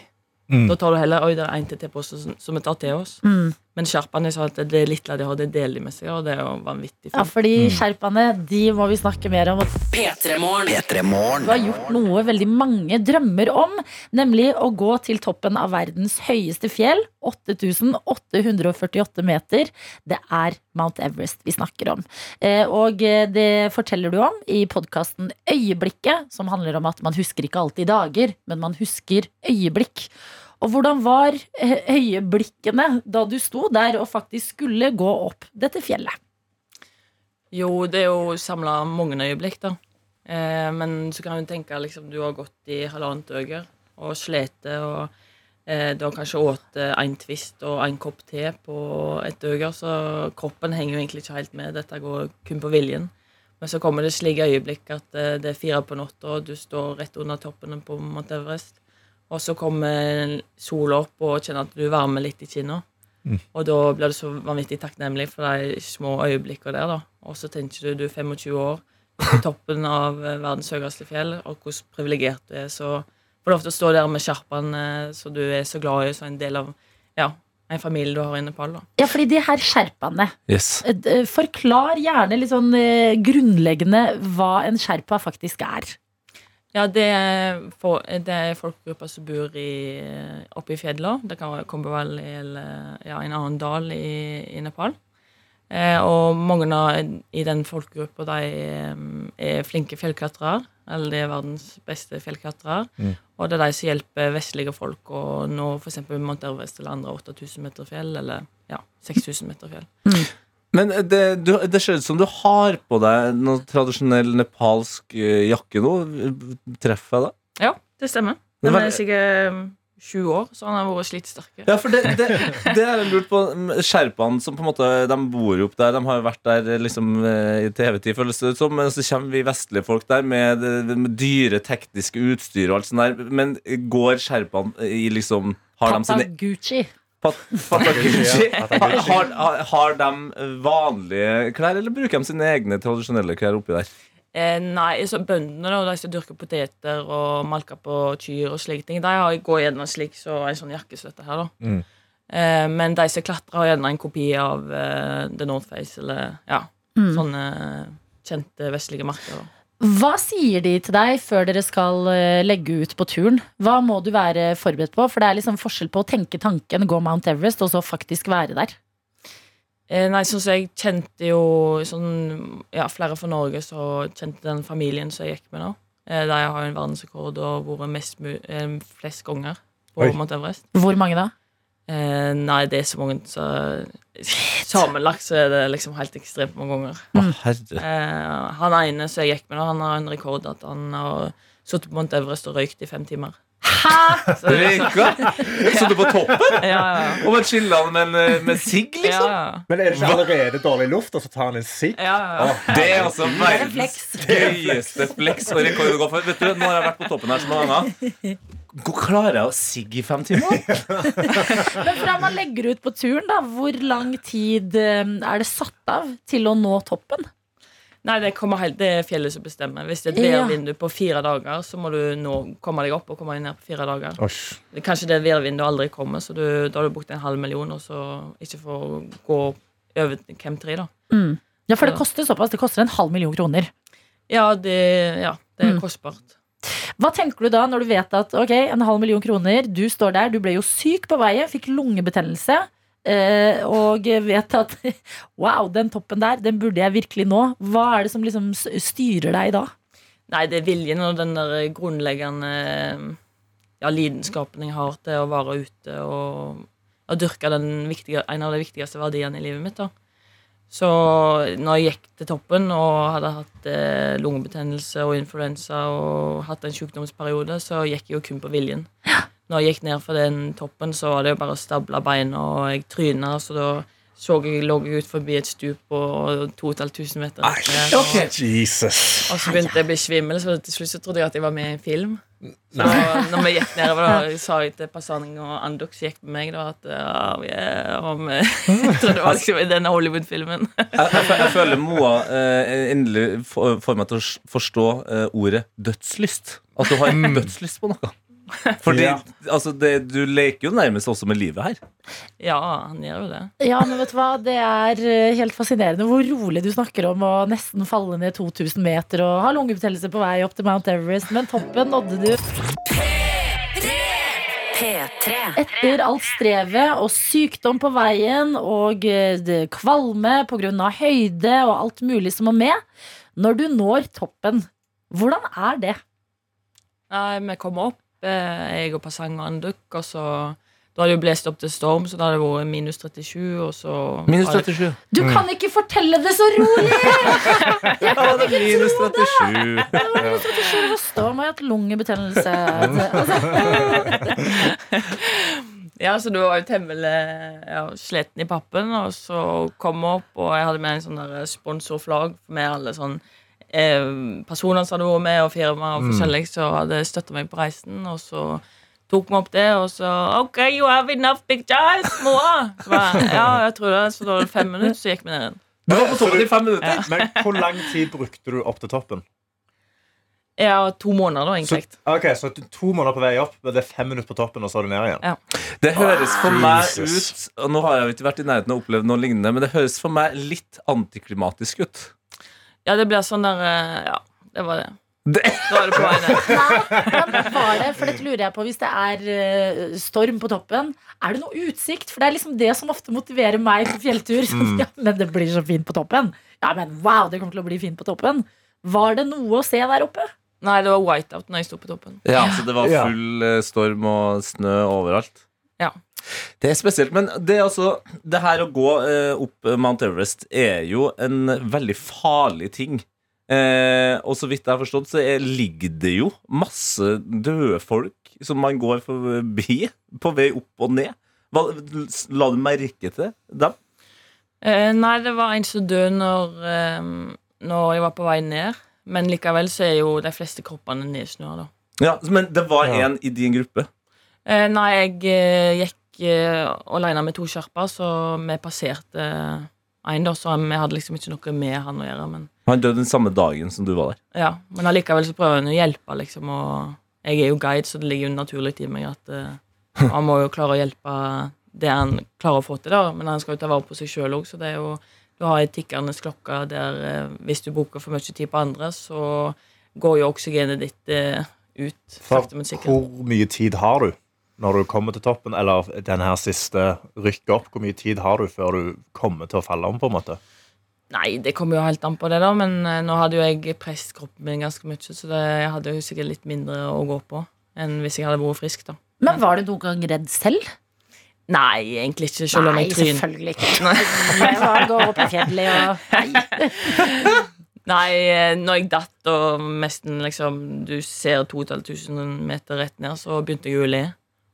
Mm.
Da tar du heller Oi, det er en til som som vi tar til oss.
Mm.
Men sherpaene sa at det er litt det deler de med seg, og det er jo vanvittig
Ja, fordi
Mm.
sherpaene, de må vi snakke mer om.
P3morgen.
Du har gjort noe veldig mange drømmer om, nemlig å gå til toppen av verdens høyeste fjell. 8848 meter. Det er Mount Everest vi snakker om. Eh, Og eh, det forteller du om i podkasten Øyeblikket, som handler om at man husker ikke alltid dager, men man husker øyeblikk. Og hvordan var eh, øyeblikkene da du sto der og faktisk skulle gå opp dette fjellet?
Jo, det er jo samla mange øyeblikk, da. Eh, men så kan du tenke liksom du har gått i halvannet døgn og slitt, og eh, du har kanskje spist en twist og en kopp te på et døgn, så kroppen henger jo egentlig ikke helt med. Dette går kun på viljen. Men så kommer det slike øyeblikk at eh, det er fire på natta, og du står rett under toppen på Mount Everest. Og så kommer sola opp og kjenner at du varmer litt i kinna. Og da blir du så vanvittig takknemlig for de små øyeblikkene der. da Og så tenker du du er 25 år, på toppen av eh, verdens høyeste fjell, og hvor privilegert du er. Så får du lov til å stå der med sjarpaen så som du er så glad i, som en del av ja, en familie du har i Nepal. da
Ja, fordi de her sherpaene
Yes.
Eh, Forklar gjerne litt sånn eh, grunnleggende hva en sherpa faktisk er.
Ja, det er, for, det er folkegrupper som bor i, oppe i fjellet. Det kan være Kombervalley eller ja, en annen dal i, i Nepal. Eh, og mange av i den folkegruppa de eh, er flinke fjellklatrere. Eller de er verdens beste fjellklatrere. Og det er de som hjelper vestlige folk å nå f.eks. Mount Everest eller andre 8000 meter fjell, eller ja, 6000 meter fjell.
Men det, du, det ser ut som du har på deg noe tradisjonell nepalsk eh, jakke nå. Treffer jeg det?
Ja, det stemmer. Den er sikkert 20 år, så han har vært slitsterke.
Ja, for det, det, det er lurt på. Sherpaene som på en måte De bor jo opp der, de har jo vært der eh, liksom eh, i TV-tid, føles det ut som. Men så kommer vi vestlige folk der med, med dyre tekniske utstyr og alt sånt der. Men går sherpaene i liksom Har de sine
Gucci.
Pat- Patagucci. <laughs> Har, har, har de vanlige klær, eller bruker de sine egne tradisjonelle klær oppi der?
Eh, nei, så bøndene da, de som dyrker poteter og malker på kyr og slike ting, de har, går gjennom slik så en sånn jakkesvette her, da.
Mm.
Eh, men de som klatrer, har gjerne en kopi av eh, The North Face eller ja,
Mm.
sånne kjente vestlige merker. Da.
Hva sier de til deg før dere skal eh, legge ut på turen? Hva må du være forberedt på? For det er liksom forskjell på å tenke tanken, gå Mount Everest, og så faktisk være der.
Eh, nei, sånn som jeg kjente jo sånn, ja, Flere fra Norge så kjente den familien som jeg gikk med, nå. Eh, jeg har en verdensrekord og vært mest, eh, flest ganger på
Oi.
Mount Everest.
Hvor mange da?
Eh, nei, det er så mange så Sammenlagt så er det liksom helt ekstremt mange ganger.
Mm. herre.
Eh, han ene som jeg gikk med, han har en rekord at han har sittet på Mount Everest og røykt i fem timer. Så,
Røyka? Så du på toppen?
ja, ja, ja.
Og bare chilla med, en, med sigg, liksom?
ja.
Men er det ikke allerede dårlig luft, og så tar han en sigg?
ja, ja.
Det er altså
en
verdens
flex.
gøyeste flex og rekord å gå for. Vet du, Nå har jeg vært på toppen her så mange ganger. Hvor klarer jeg å sigge i fem timer? <laughs>
Men fra man legger ut på turen, da, hvor lang tid eh, er det satt av til å nå toppen?
Nei, det, kommer helt, det er fjellet som bestemmer. Hvis det er et værvindu på fire dager, så må du nå komme deg opp og komme deg ned på fire dager.
Osh.
Kanskje det værvinduet aldri kommer, så du, da har du brukt en halv million, og så ikke får gå over Camp 3, da.
Ja, for det koster såpass. Det koster en halv million kroner.
Ja, det, ja, det er
Mm.
kostbart.
Hva tenker du da når du vet at ok, en halv million kroner, du står der, du ble jo syk på veien, fikk lungebetennelse, eh, og vet at <laughs> wow, den toppen der, den burde jeg virkelig nå. Hva er det som liksom styrer deg da?
Nei, det er viljen og den der grunnleggende ja, lidenskapen jeg har til å være ute og, og dyrke den viktige, en av de viktigste verdiene i livet mitt. da. Så når jeg gikk til toppen og hadde hatt eh, lungebetennelse og influensa og hatt en sykdomsperiode, så gikk jeg jo kun på viljen. Når jeg gikk ned for den toppen, så var det jo bare å stable beina, og jeg tryna, så da så jeg, lå jeg ut forbi et stup på 2500 meter. og- og så begynte jeg å bli svimmel, så til slutt så trodde jeg at jeg var med i en film. Så når vi gikk nedover, da, sa jeg til Passaning og Andok som gikk med meg, da, at ja, yeah, om Jeg trodde det var liksom i denne Hollywood-filmen.
Jeg, jeg, føler Moa eh, endelig får får meg til å forstå eh, ordet dødslyst. At du har <laughs> dødslyst på noe. <laughs> Fordi
Ja.
altså, det, du leker jo nærmest også med livet her.
Ja, han gjør jo det.
Ja, men vet du hva? Det er eh, helt fascinerende hvor rolig du snakker om å nesten falle ned 2000 meter og ha lungebetennelse på vei opp til Mount Everest, men toppen nådde du.
P3.
Etter alt strevet og sykdom på veien og eh, det kvalme pga. høyde og alt mulig som må med, når du når toppen, hvordan er det?
Nei, vi kommer opp, jeg og Passang og Anduk, og så Da hadde det jo blåst opp til storm, så da hadde det vært minus 37, og så
Minus
var det-
37.
Du kan ikke fortelle det så rolig! <laughs> Jeg kan
det
ikke
minus
tro det! Det var minus 37 og Storm, og jeg har hatt lungebetennelse. Altså, <laughs>
Ja, så du var jo temmelig ja, sliten i pappen, og så kom vi opp, og jeg hadde med en sånn sponsorflagg med alle sånn eh, personer som hadde vært med, og firmaer og forskjellig, så hadde støtta meg på reisen, og så tok vi opp det, og så OK, you have enough pictures, mora! Så bare, ja, jeg tror det. Så da var det fem minutter, så gikk vi ned igjen.
Du var på toppen i fem minutter.
Men hvor lang tid brukte du opp til toppen?
Ja, to måneder, da,
Så,
egentlig.
ok, så to måneder på vei opp, men det er fem minutter på toppen, og så er du ned igjen.
Ja.
Det høres for meg ut Og nå har jeg jo ikke vært i nærheten og opplevd noe lignende, men det høres for meg litt antiklimatisk ut.
Ja, det blir sånn der eh, Ja, det var det.
Det,
var det på vei ned. <laughs>
Nei, men var det, for dette lurer jeg på Hvis det er eh, storm på toppen, er det noe utsikt? For det er liksom det som ofte motiverer meg på fjelltur. <laughs> Mm. ja, men det blir så fint på toppen. Ja, men wow, det kommer til å bli fint på toppen. Var det noe å se der oppe?
Nei, det var whiteout når jeg sto på toppen.
ja, så det var full eh, storm og snø overalt.
Ja.
Det er spesielt, men det, er altså, det her å gå eh, opp Mount Everest er jo en veldig farlig ting. Eh, og så vidt jeg har forstått, så er, ligger det jo masse døde folk som man går forbi på vei opp og ned. Hva, la du merke til dem?
Eh, nei, det var en som døde når, eh, når jeg var på vei ned. Men likevel så er jo de fleste kroppene nedsnøa, da.
Ja, men det var
Ja.
en i din gruppe.
Eh, nei, jeg eh, gikk eh, alene med to sherpaer, så vi passerte en, da. Så vi hadde liksom ikke noe med han å gjøre. Men,
Han døde den samme dagen som du var der.
ja. men allikevel så prøver han å hjelpe, liksom. Og jeg er jo guide, så det ligger jo naturlig i meg at eh, han må jo klare å hjelpe det han klarer å få til, da. Men han skal jo ta vare på seg sjøl òg, så det er jo Du har ei tikkende klokke der eh, hvis du bruker for mye tid på andre, så går jo oksygenet ditt eh, ut.
Hvor mye tid har du når du kommer til toppen, eller den her siste rykket opp? Hvor mye tid har du før du kommer til å falle om, på en måte?
Nei, det kommer jo helt an på det, da. Men eh, nå hadde jo jeg presset kroppen min ganske mye, så det, jeg hadde jo sikkert litt mindre å gå på enn hvis jeg hadde vært frisk, da.
Men var du noen gang redd selv?
Nei, egentlig ikke, selv om
jeg
jeg tryner.
selvfølgelig ikke. Det var å gå opp i fjellet og Nei. <laughs>
Nei, eh, når jeg datt og nesten liksom Du ser 2500 meter rett ned, så begynte jeg å le.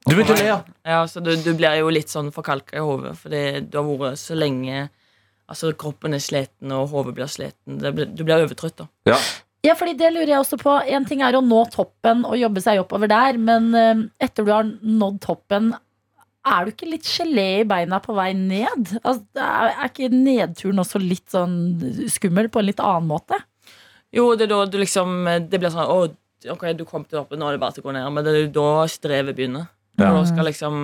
Du begynte å le, ja.
Ja, så du, du blir jo litt sånn forkalka i hodet, fordi du har vært så lenge Altså, kroppen er sliten, og hodet blir sliten. Du blir overtrøtt, da.
ja.
Ja, fordi det lurer jeg også på. En ting er å nå toppen og jobbe seg oppover der, men eh, etter du har nådd toppen, er du ikke litt gelé i beina på vei ned? Altså, er, er ikke nedturen også litt sånn skummel på en litt annen måte?
Jo, det er da du liksom Det blir sånn Å, ok, du kom til toppen, nå er det bare til å gå ned. Men det er jo da strevet begynner.
Ja.
Da skal liksom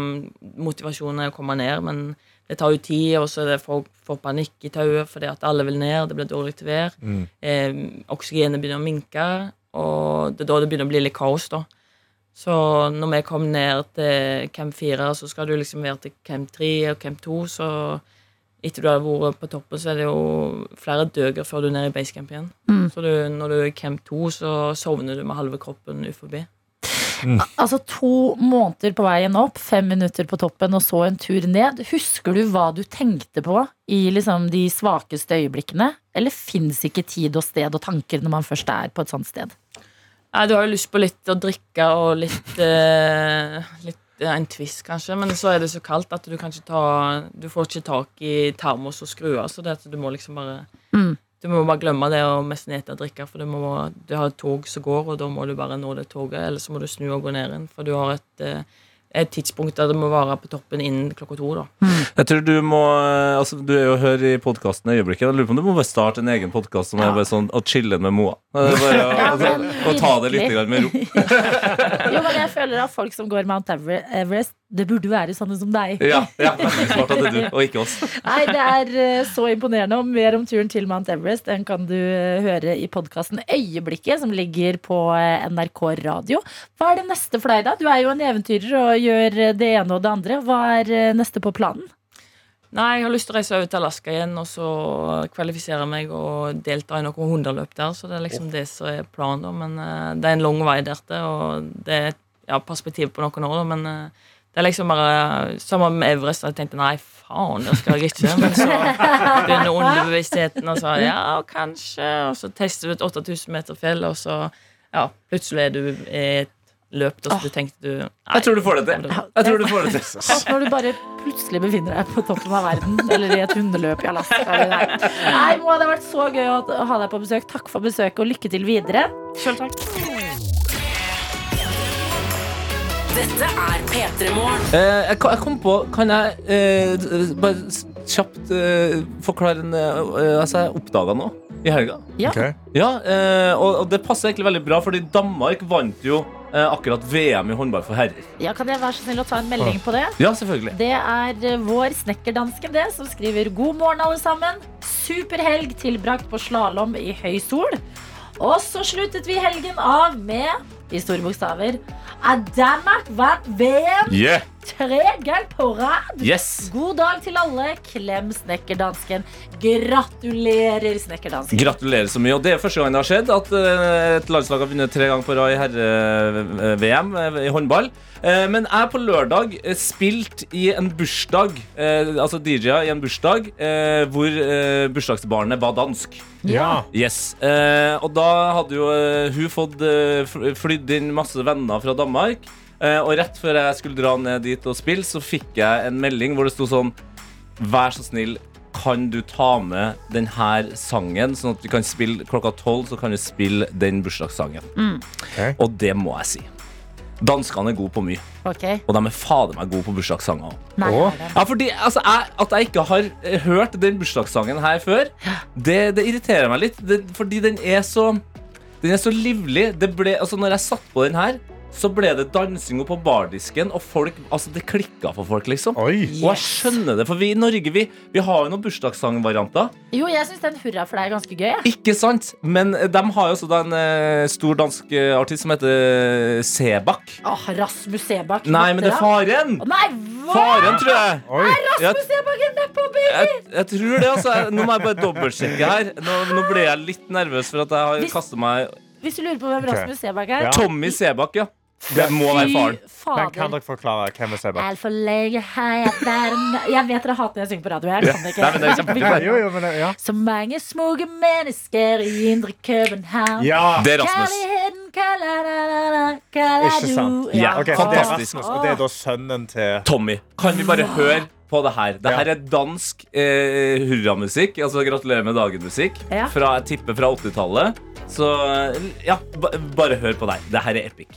Motivasjonen komme ned, men det tar jo tid, og så får folk får panikk i tauet fordi at alle vil ned, det blir dårlig til vær.
Mm.
Eh, oksygenet begynner å minke, og det er da det begynner å bli litt kaos, da. Så når vi kom ned til camp 4, så skal du liksom være til camp 3 og camp 2, så etter du har vært på toppen, så er det jo flere døger før du er nede i basecamp igjen.
Mm.
Så du, når du er i camp 2, så sovner du med halve kroppen uforbi.
Altså to måneder på veien opp, fem minutter på toppen og så en tur ned. Husker du hva du tenkte på i liksom de svakeste øyeblikkene? Eller fins ikke tid og sted og tanker når man først er på et sånt sted?
Nei, du har jo lyst på litt å drikke og litt, eh, litt eh, en twist, kanskje. Men så er det så kaldt at du kan ikke ta Du får ikke tak i termos og skruer, så det at du må liksom bare
Mm.
Du må bare glemme det å mest ete og drikke, for du, må, du har et tog som går, og da må du bare nå det toget, eller så må du snu og gå ned igjen, for du har et eh, et tidspunkt der det må være på toppen innen klokka to. da
Jeg tror du må altså, Du er jo hør i podkasten i øyeblikket. Jeg lurer på om du må bare starte en egen podkast som er bare sånn å chille med Moa. Bare, å- <laughs>
Ja,
altså, og ta det litt med ro. <laughs>
Jo, men jeg føler at folk som går Mount Everest, det burde være sånne som deg.
Ja, ja, <laughs> smart at det er du, og ikke oss.
Nei, det er eh, så imponerende. Og mer om turen til Mount Everest den kan du eh, høre i podkasten Øyeblikket, som ligger på eh, NRK Radio. Hva er det neste for deg, da? Du er jo en eventyrer og gjør det ene og det andre. Hva er neste på planen?
Nei, jeg har lyst til å reise over til Alaska igjen og så kvalifisere meg og delta i noen hundeløp der. Så det er liksom det som er planen. da Men det er en lang vei der til, og det er et ja, perspektiv på noen år. da Men det er liksom bare Sammen med Everest. Jeg tenkte nei, faen, det skal jeg ikke. Men så begynner underbevisstheten og så ja, kanskje. Og så tester du et 8000 meter fjell, og så ja, plutselig er du i et løp og så du tenkte du nei,
Jeg tror du får det til. Jeg tror du får det til. <laughs>
Når du bare plutselig befinner deg på toppen av verden, eller i et hundeløp i Alaska. Eller nei, Moa, det har vært så gøy å ha deg på besøk. Takk for besøket, og lykke til videre.
Selv takk.
Dette er P3 Morgen.
Eh, jeg, kom- jeg kom på Kan jeg eh, bare kjapt eh, forklare en eh, Altså, jeg oppdaga noe i helga.
Ja.
Okay.
Ja, eh, og, og det passer egentlig veldig bra, fordi Danmark vant jo eh, akkurat VM i håndball for herrer.
ja, kan jeg være så snill å ta en melding på det?
Ja, selvfølgelig.
Det er eh, vår snekkerdansken det, som skriver God morgen, alle sammen. Superhelg tilbrakt på slalåm i høy sol. Og så sluttet vi helgen av med, i store bokstaver, at Danmark vant VM
Yeah!
Tre ganger på rad.
Yes!
God dag til alle. Klem snekkerdansken. Gratulerer, snekkerdansken.
Gratulerer så mye. Og det er første gang det har skjedd at eh, et landslag har vunnet tre ganger på rad i herre-VM i håndball. Eh, Men jeg på lørdag eh, spilte i en bursdag, eh, altså DJ-a i en bursdag, eh, hvor eh, bursdagsbarnet var dansk.
Ja.
Yes. Eh, og da hadde jo eh, hun fått eh, flydd inn masse venner fra Danmark. Eh, og rett før jeg skulle dra ned dit og spille, så fikk jeg en melding hvor det sto sånn Vær så snill, kan du ta med denne sangen, sånn at vi kan spille klokka tolv, så kan du spille den bursdagssangen.
Ok.
Og det må jeg si. Danskene er gode på mye,
Okay.
og de er fader meg gode på bursdagssanger òg. Ja, fordi altså, jeg, At jeg ikke har eh, hørt den bursdagssangen her før, det, det irriterer meg litt. Det, fordi den er så Den er så livlig. Det ble, altså, når jeg satt på den her, så ble det dansing på bardisken, og folk, altså, det klikka for folk, liksom.
Oi.
Og jeg skjønner det, for vi i Norge vi, vi har jo noen bursdagssangvarianter.
Jo, jeg syns den hurra for deg er ganske gøy.
Ikke sant? Men de har jo også en eh, stor dansk eh, artist som heter eh, Sebak.
Åh, Rasmus Sebak.
Nei, men det er faren!
Å, Nei, hva?
Faren, tror jeg.
Oi.
Er
Rasmus Sebak en nedpå, baby!
jeg, jeg tror det, altså. Nå må jeg bare dobbeltsjekke her. Nå, nå ble jeg litt nervøs for at jeg har
Hvis-
kastet meg
Hvis du lurer på hvem Rasmus Sebakk er
Ja.
Tommy Sebak, ja. Det må være faren.
Men kan dere forklare hvem er Sebak?
Altfor lenge har jeg vært Jeg vet dere hater når jeg synger på radio. Jeg kan det ikke.
Nei, men det er kjempefint.
Ja, jo, jo, men det- ja.
Så mange smuge mennesker i indre København.
ja.
Det er Rasmus.
Ikke sant?
Ja,
okay, er
fantastisk.
Og det er da sønnen til
Tommy. Kan vi bare høre på det her? Det her er dansk eh, hurramusikk. Altså gratulerer med dagen-musikk. Fra, jeg tipper fra 80-tallet. Så ja, ba, bare hør på deg. Det her er epic.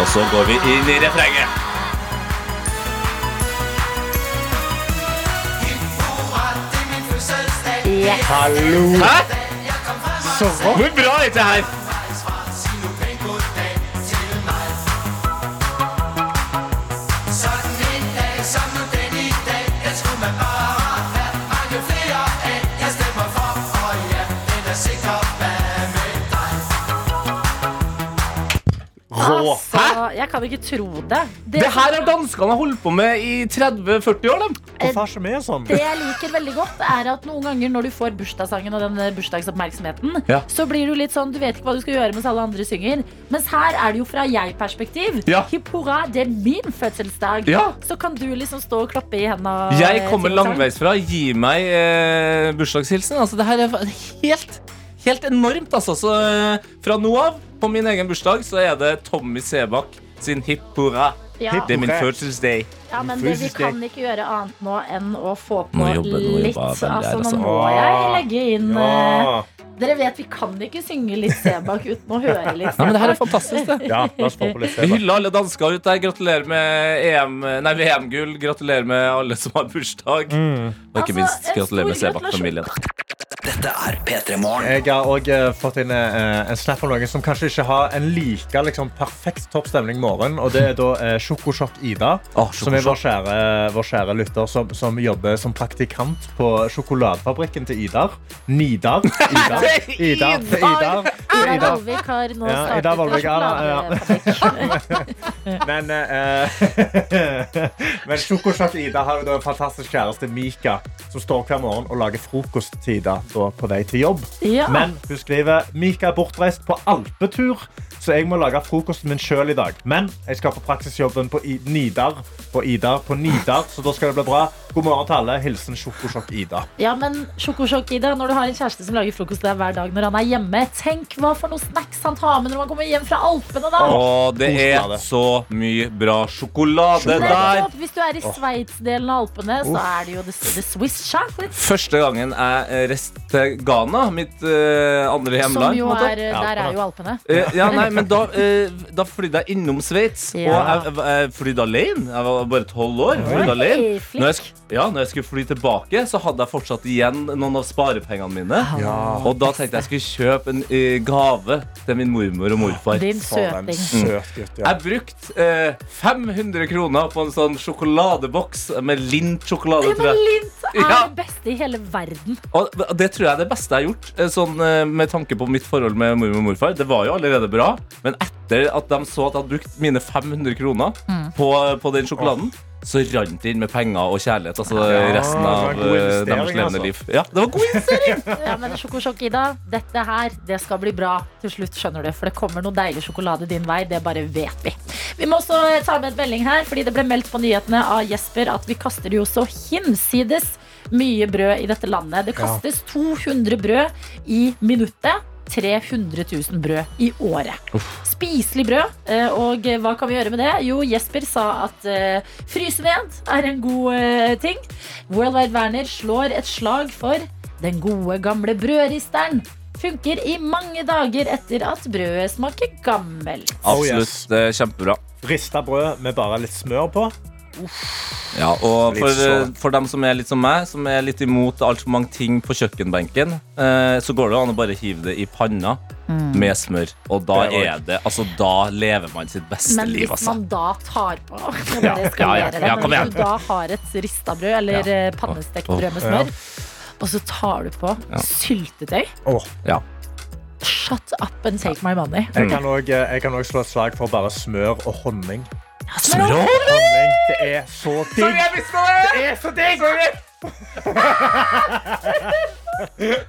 Og så går vi inn i refrenget.
Hallo!
Hæ?
Så bra!
Hvor bra er dette her?
Jeg kan ikke tro det. Det,
Det her har danskene holdt på med i 30-40 år. dem.
Hvorfor er ikke sånn?
det jeg liker veldig godt, er at noen ganger når du får bursdagssangen og den bursdagsoppmerksomheten,
Ja.
så blir du litt sånn Du vet ikke hva du skal gjøre mens alle andre synger. Mens her er det jo fra jeg-perspektiv.
Ja.
Hippora, det er min fødselsdag.
Ja.
Så kan du liksom stå og klappe i hendene.
Jeg kommer langveisfra. Gi meg eh, bursdagshilsen. Altså, det her er helt, helt enormt. Altså. Så eh, fra nå av, på min egen bursdag, så er det Tommy Sebakk sin hipp hurra.
Ja.
Det er min fødselsdag.
Ja, men det, vi kan ikke gjøre annet nå enn å få på
nå jobbe, nå jobbe
litt.
veldig her,
Altså, nå
altså.
må jeg legge inn
Ja.
eh, Dere vet vi kan ikke synge litt Sebak uten å høre litt <laughs>
Nei, men det her er
Sebak.
fantastisk, det.
Ja, la oss få på litt
Vi hyller alle dansker ute der. Gratulerer med EM, nei, VM-gull. Gratulerer med alle som har bursdag. Og ikke
Altså,
minst gratulerer med Sebak-familien.
Dette er P3 Morgen.
Jeg har òg fått inn eh, en snap om noen som kanskje ikke har en like liksom, perfekt toppstemning morgen. Og det er da eh, Sjokosjokk Ida,
oh,
som er vår kjære, vår kjære lytter, som, som jobber som praktikant på sjokoladefabrikken til Idar. Nidar. <laughs> Idar. Idar. Idar.
Ida
Ida.
Vollvik har nå
Ja, Ida
startet sjokoladefabrikk. <laughs>
Men, eh, <laughs> men Sjokosjokk Ida har jo da en fantastisk kjæreste, Mika, som står hver morgen og lager frokost til Ida da, på vei til jobb.
Ja.
Men hun skriver Mika er bortreist på alpetur, så jeg må lage frokosten min sjøl i dag. Men jeg skal på praksisjobben på I Nidar, på Idar, på Nidar, så da skal det bli bra. God morgen til alle. Hilsen Sjokosjokk Ida.
Ja, men sjokosjokk Ida, når du har en kjæreste som lager frokost til deg hver dag når han er hjemme, tenk hva for noen snacks han tar med når han kommer hjem fra Alpene, da.
Å, det er så mye bra sjokolade der.
Hvis du er i Sveits-delen av Alpene, så er det jo the, the Swiss chocolate.
Første gangen jeg eh, reiste til Ghana, mitt uh, andre
Som jo er, der er jo Alpene.
Uh, ja, nei, men da, uh, da flydde jeg innom Sveits.
Ja.
Og jeg, jeg flydde alene. Jeg var bare tolv år. Flydde alene. Når jeg, ja, når jeg skulle fly tilbake, så hadde jeg fortsatt igjen noen av sparepengene mine. Og da tenkte jeg skulle kjøpe en eh, gave til min mormor og morfar.
Din søting.
søt
Jeg brukte eh, 500 kroner på en sånn sjokoladeboks med lint
sjokolade.
Ja,
men
jeg.
Er
Ja.
det beste i hele verden.
Og det tror jeg er det beste jeg har gjort, eh, sånn, med tanke på mitt forhold med mormor og morfar. Det var jo allerede bra, men etter at de så at jeg hadde brukt mine 500 kroner
Mm.
på, på den sjokoladen, så rant det inn med penger og kjærlighet. Altså
Ja,
resten av eh, deres levende
altså.
liv. Ja, det var god investering! <laughs>
Ja, men Sjokosjokk, Ida, dette her det skal bli bra til slutt, skjønner du. For det kommer noe deilig sjokolade din vei. Det bare vet vi. Vi må også eh, ta med en melding her, fordi det ble meldt på nyhetene av Jesper at vi kaster jo så hinsides mye brød i dette landet. Det kastes 200 brød i minuttet. 300 000 brød i året. Spiselig brød. eh, Og hva kan vi gjøre med det? Jo, Jesper sa at uh, fryse ned er en god uh, ting. Worldwide Werner slår et slag for den gode, gamle brødristeren. Funker i mange dager etter at brødet smaker gammelt.
Oh,
Absolutt. Det er kjempebra.
Rista brød med bare litt smør på.
Ja, og for, eh, for dem som er litt som meg, som er litt imot altfor mange ting på kjøkkenbenken, eh, så går det an å bare hive det i panna med smør. Og da
Det er
det Altså, da lever man sitt beste
Men
liv,
hvis
altså.
man da tar på <laughs>
Ja,
bare skal
ja, ja.
det,
Ja, kom
men
igjen.
du da har et rista brød eller eh, pannestekt brød med
ja.
smør, og så tar du på
Ja.
syltetøy
oh.
Ja.
Shut up and take my money.
Jeg kan også- jeg kan òg slå et slag for bare smør og honning.
Smør
Det er så digg. Det er så digg!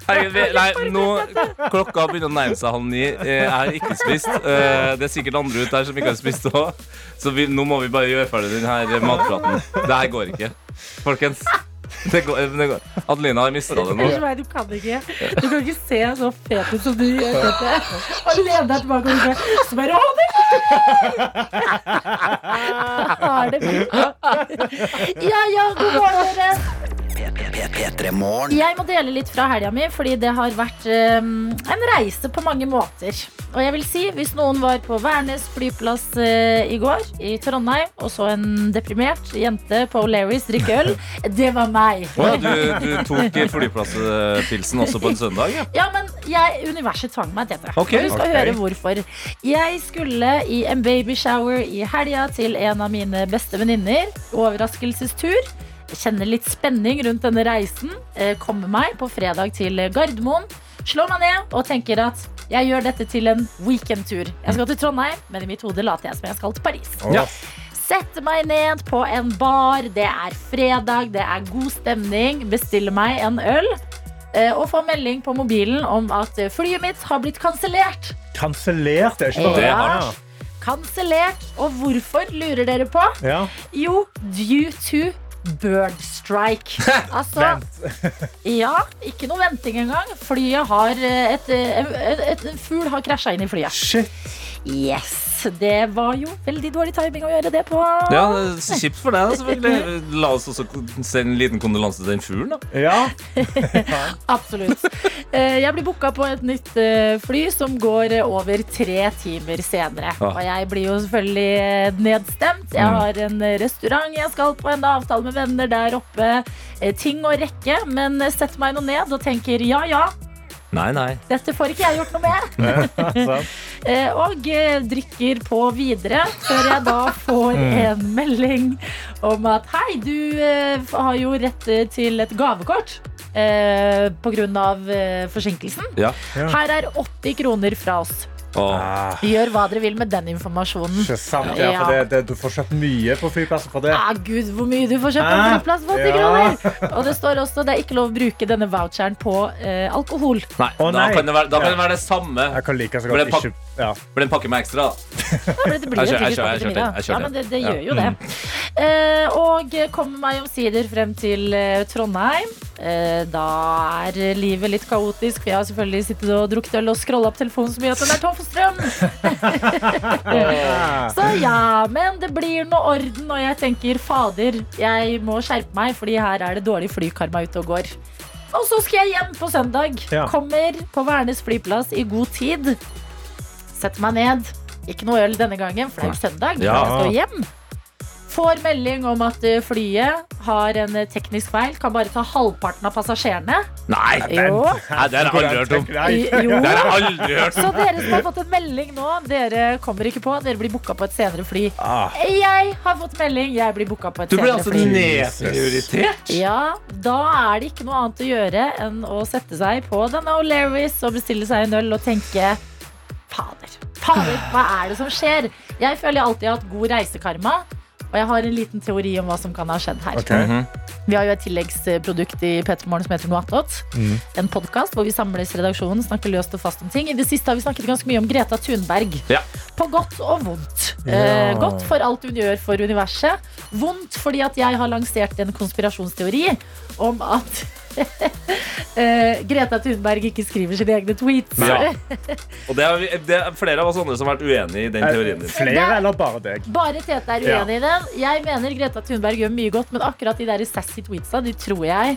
Herregud, vi, nei, nå Klokka begynner å nærme seg halv ni. Eh, Jeg har ikke spist. Eh, Det er sikkert andre ute her som ikke har spist òg. Så vi, nå må vi bare gjøre ferdig denne matpraten. Det her går ikke. Folkens. Det går, det går. Adelina har mista det nå.
Du kan ikke Du kan ikke se så fet ut som du gjør. Petter. Og lene deg tilbake og ikke Så bare <laughs> blitt Ja ja, god morgen, dere.
P3 Morgen.
Jeg må dele litt fra helga mi, fordi det har vært um, en reise på mange måter. Og jeg vil si, hvis noen var på Værnes flyplass uh, i går, i Trondheim, og så en deprimert jente på O'Learys drikke øl, det var meg.
Oh, du, du tok flyplasspilsen også på en søndag? Ja.
Ja, men jeg, universet tvang meg til det. Okay. Du skal
okay.
høre hvorfor. Jeg skulle i en babyshower i helga til en av mine beste venninner. Overraskelsestur. Kjenner litt spenning rundt denne reisen. Eh, Kommer meg på fredag til Gardermoen. Slår meg ned og tenker at jeg gjør dette til en weekendtur. Jeg skal til Trondheim, men i mitt hode later jeg som jeg skal til Paris.
Ja.
Setter meg ned på en bar. Det er fredag, det er god stemning. Bestiller meg en øl. eh, Og får melding på mobilen om at eh, flyet mitt har blitt kansellert.
Kansellert. Det er ikke bare
Det
Ja.
hardt.
Kansellert. Og hvorfor, lurer dere på?
Ja.
Jo, due to bird strike. <laughs> Altså, ja, ikke noe venting engang. Flyet har eh, et, et, et, et En fugl har krasja inn i flyet.
Shit.
Yes, det var jo veldig dårlig timing å gjøre det på.
Ja, det så kjipt for deg, selvfølgelig. La oss også sende en liten kondolanse til den fuglen, da.
Ja. <laughs>
Absolutt. Eh, Jeg blir booka på et nytt eh, fly som går eh, over tre timer senere. Og jeg blir jo selvfølgelig eh, nedstemt. Jeg har en eh, restaurant jeg skal på, en avtale med venner der oppe. eh, Ting å rekke, men eh, setter meg nå ned og tenker ja ja,
Nei, nei.
dette får ikke jeg gjort noe med. <laughs> <laughs> Eh, Og drikker på videre før jeg da får en melding om at hei, du har jo rett til et gavekort. Eh, av eh, forsinkelsen.
Ja.
Ja.
Her er 80 kroner fra oss.
Åh.
Ah,
Gjør hva dere vil med den informasjonen.
ikke sant, ja, for det, det, du får kjøpt mye på flyplassen for det.
Ah, Gud, hvor mye du får kjøpt på en flyplass for 80
Ja.
kroner! Og det står også det er ikke lov å bruke denne voucheren på eh, alkohol.
Nei,
Å,
Da,
nei.
kan det være, da kan det være det samme.
Jeg kan like så
det
godt ikke ja.
Blir en pakke med ekstra. da.
Ja, det blir
Jeg jeg
pakke til
kjørte
middag.
jeg kjørte
Ja, men det, det gjør jo det. Eh, og kommer meg omsider frem til eh, Trondheim. Eh, da er livet litt kaotisk, for jeg har selvfølgelig sittet og drukket øl og scrolla opp telefonen så mye at den er tom for strøm. <laughs> Så ja, men det blir noe orden, og jeg tenker fader, jeg må skjerpe meg, fordi her er det dårlig flykarma ute og går. Og så skal jeg hjem på søndag.
Ja.
Kommer på Værnes flyplass i god tid. Setter meg ned. Ikke noe øl denne gangen, for det er jo søndag.
Ja.
Jeg skal hjem. Får melding om at eh, flyet har en eh, teknisk feil. Kan bare ta halvparten av passasjerene.
Nei!
Jo.
Nei, det har jeg aldri hørt om. Det har aldri hørt om.
Så dere som har fått en melding nå, dere kommer ikke på. Dere blir booka på et senere fly.
Ah,
Jeg har fått melding, jeg blir booka på et
Du blir
senere
altså
fly.
nedprioritert?
Ja, da er det ikke noe annet å gjøre enn å sette seg på denne O'Lerris og bestille seg en øl og tenke Fader, hva er det som skjer? Jeg føler jeg alltid har hatt god reisekarma. Og jeg har en liten teori om hva som kan ha skjedd her.
ok.
Vi har jo et tilleggsprodukt i P3 som heter Noatot.
Mm.
En podkast hvor vi samles redaksjonen, snakker løst og fast om ting. I det siste har vi snakket ganske mye om Greta Thunberg.
Ja.
På godt og vondt.
Ja.
Eh, godt for alt hun gjør for universet. Vondt fordi at jeg har lansert en konspirasjonsteori om at <laughs> eh, Greta Thunberg ikke skriver sine egne tweets.
Ja. <laughs> Og det er, det er flere av oss andre som har vært uenig i den teorien din.
Flere eller bare deg?
Bare Tete er uenig i den. Jeg mener Greta Thunberg gjør mye godt, men akkurat de der sassy tweetsa, de tror jeg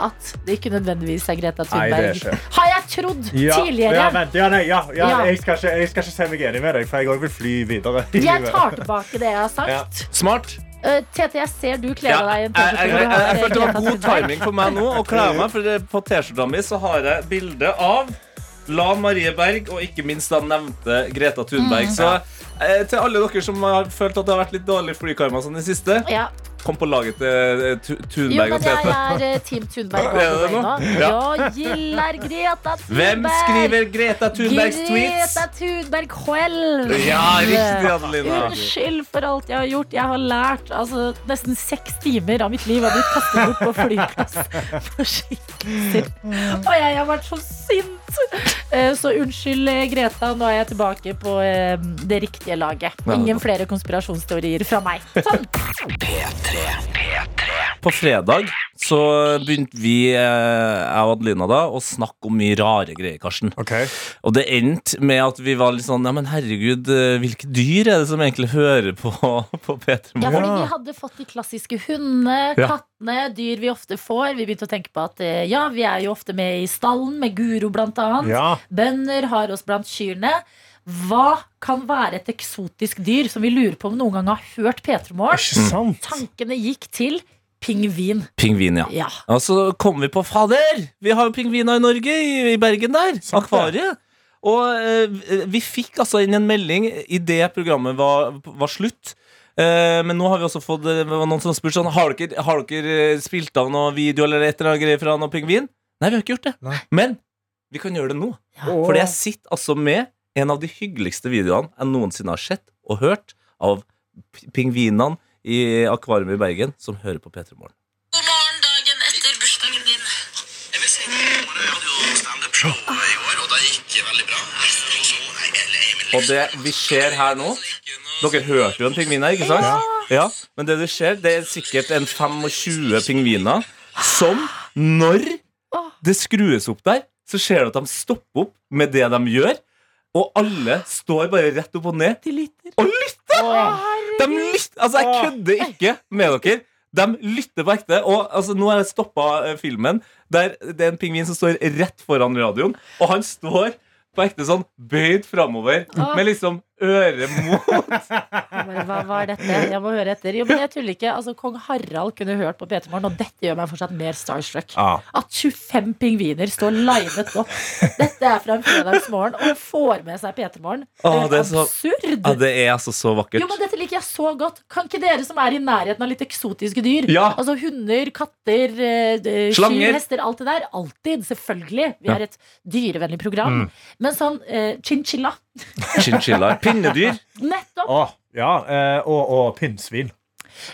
at det ikke nødvendigvis er Greta
Nei, er
Thunberg. Har jeg trodd
Ja,
tidligere.
Ja, vent, ja, nei, ja, ja,
Ja.
Jeg, skal ikke, jeg skal ikke se meg enig med deg, for jeg òg vil fly videre.
Jeg tar tilbake det jeg har sagt.
Ja.
Smart.
Eh, Tete, jeg ser du kler
av
deg i
jeg,
en T-skjorte.
jeg, følte det var god timing for meg nå å kle meg, for på T-skjorta mi så har jeg bilde av La Marie Berg og ikke minst da nevnte Greta Thunberg.
Mm.
Så eh, til alle dere som har følt at det har vært litt dårlig flykarma sånn i det siste,
Ja.
Kom på laget til eh, Tu-
Jo, men
og
jeg
Tete.
er eh, Team.
Er nå. Ja.
Jeg gillar Greta Thunberg.
Hvem skriver Greta Thunbergs tweets?
Greta Thunberg selv.
Ja, riktig, Adelina.
Unnskyld for alt jeg har gjort. Jeg har lært altså, nesten seks timer av mitt liv har blitt kastet bort på flyplass. <laughs> Forsinkelser. Og jeg har vært så sint. Eh, Så unnskyld, Greta. Nå er jeg tilbake på det riktige laget. Ingen flere konspirasjonsteorier fra meg. Sånn.
På fredag så begynte vi, eh, jeg og Adelina, da, å snakke om mye rare greier, Karsten.
okay.
Og det endte med at vi var litt sånn Ja, men herregud, eh, hvilke dyr er det som egentlig hører på, <laughs> på P3
Ja, fordi vi hadde fått de klassiske hundene,
Ja.
kattene, dyr vi ofte får. Vi begynte å tenke på at eh, ja, vi er jo ofte med i stallen, med Guro blant annet.
Ja.
Bønder har oss blant kyrne. Hva kan være et eksotisk dyr som vi lurer på om noen gang har hørt P3 Morgen? Tankene gikk til pingvin.
Pingvin, ja.
Ja.
Og så kom vi på Fader! Vi har jo pingviner i Norge, i, i Bergen der.
Sant.
Akvariet. Og eh, vi fikk altså inn en melding idet programmet var, var slutt. Eh, men nå har vi også fått det var noen som har spurt sånn Har dere, har dere eh, spilt av noen video eller et eller annet greier fra noen pingvin? Nei, vi har ikke gjort det.
Nei.
Men vi kan gjøre det nå. For jeg sitter altså med en av de hyggeligste videoene jeg noensinne har sett og hørt av pingvinene i akvariet i Bergen som hører på P3 Morgen.
God morgen dagen etter bursdagen din.
Jeg vil si god morgen. Jeg hadde jo standup-show i år, og det gikk veldig bra. Og
det vi ser her nå Dere hørte jo en pingvin her, ikke sant? Ja. Men det du ser, det er sikkert en 25 pingviner som, når det skrues opp der, så ser du at de stopper opp med det de gjør. Og alle står bare rett opp og ned og lytter! De lytter! Altså, jeg kødder ikke med dere. De lytter på ekte. Og altså, nå har jeg stoppa filmen der det er en pingvin som står rett foran radioen, og han står på ekte sånn bøyd framover med liksom øret mot
Bare, Hva var dette? Jeg må høre etter. Jo, men jeg tuller ikke. Altså, Kong Harald kunne hørt på P3 Morgen, og dette gjør meg fortsatt mer starstruck.
Ah.
At 25 pingviner står linet opp. Dette er fra en fredagsmorgen og får med seg P3 Morgen.
Å,
Det er
så-
absurd.
Ja, det er altså så vakkert.
Jo, men Dette liker jeg så godt. Kan ikke dere som er i nærheten av litt eksotiske dyr
Ja.
Altså hunder, katter, eh,
Slanger.
hester, alt det der. Alltid. Selvfølgelig. Vi er et dyrevennlig program.
Mm.
Men sånn eh, chinchilla
Chinchilla. Pinnedyr.
Nettopp.
Å, ja, eh, og, og pinnsvin.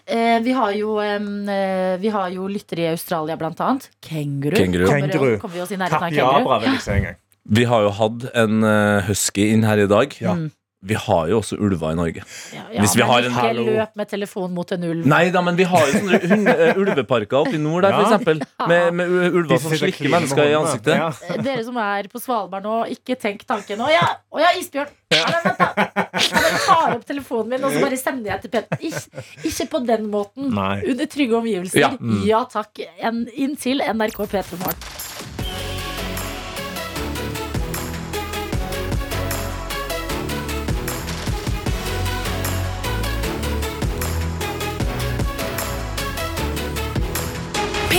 Eh, vi, har jo, eh, vi har jo lyttere i Australia, blant annet. Kenguru.
Kenguru.
Kommer,
Kenguru.
kommer vi oss i nærheten av kenguru?
Vil jeg si en gang.
Vi har jo hatt en eh, husky inn her i dag.
Ja.
Mm.
Vi har jo også ulver i Norge.
Ja, ja,
Hvis vi
men
har en-
ikke
Hallo.
løp med telefon mot en ulv.
Nei da, men vi har jo sånne eh, ulveparker oppe i nord der, for
Ja.
eksempel. Med, med ulver som slikker mennesker i ansiktet.
Ja.
Eh, Dere som er på Svalbard nå, ikke tenk tanken Å ja, å ja isbjørn! Ja, men vent da. Jeg bare tar opp telefonen min og så bare sender jeg til Peter. Ikke, ikke på den måten.
Nei.
Under trygge omgivelser.
Ja.
Ja, takk. En, inn til NRK P3
P3 Morgen.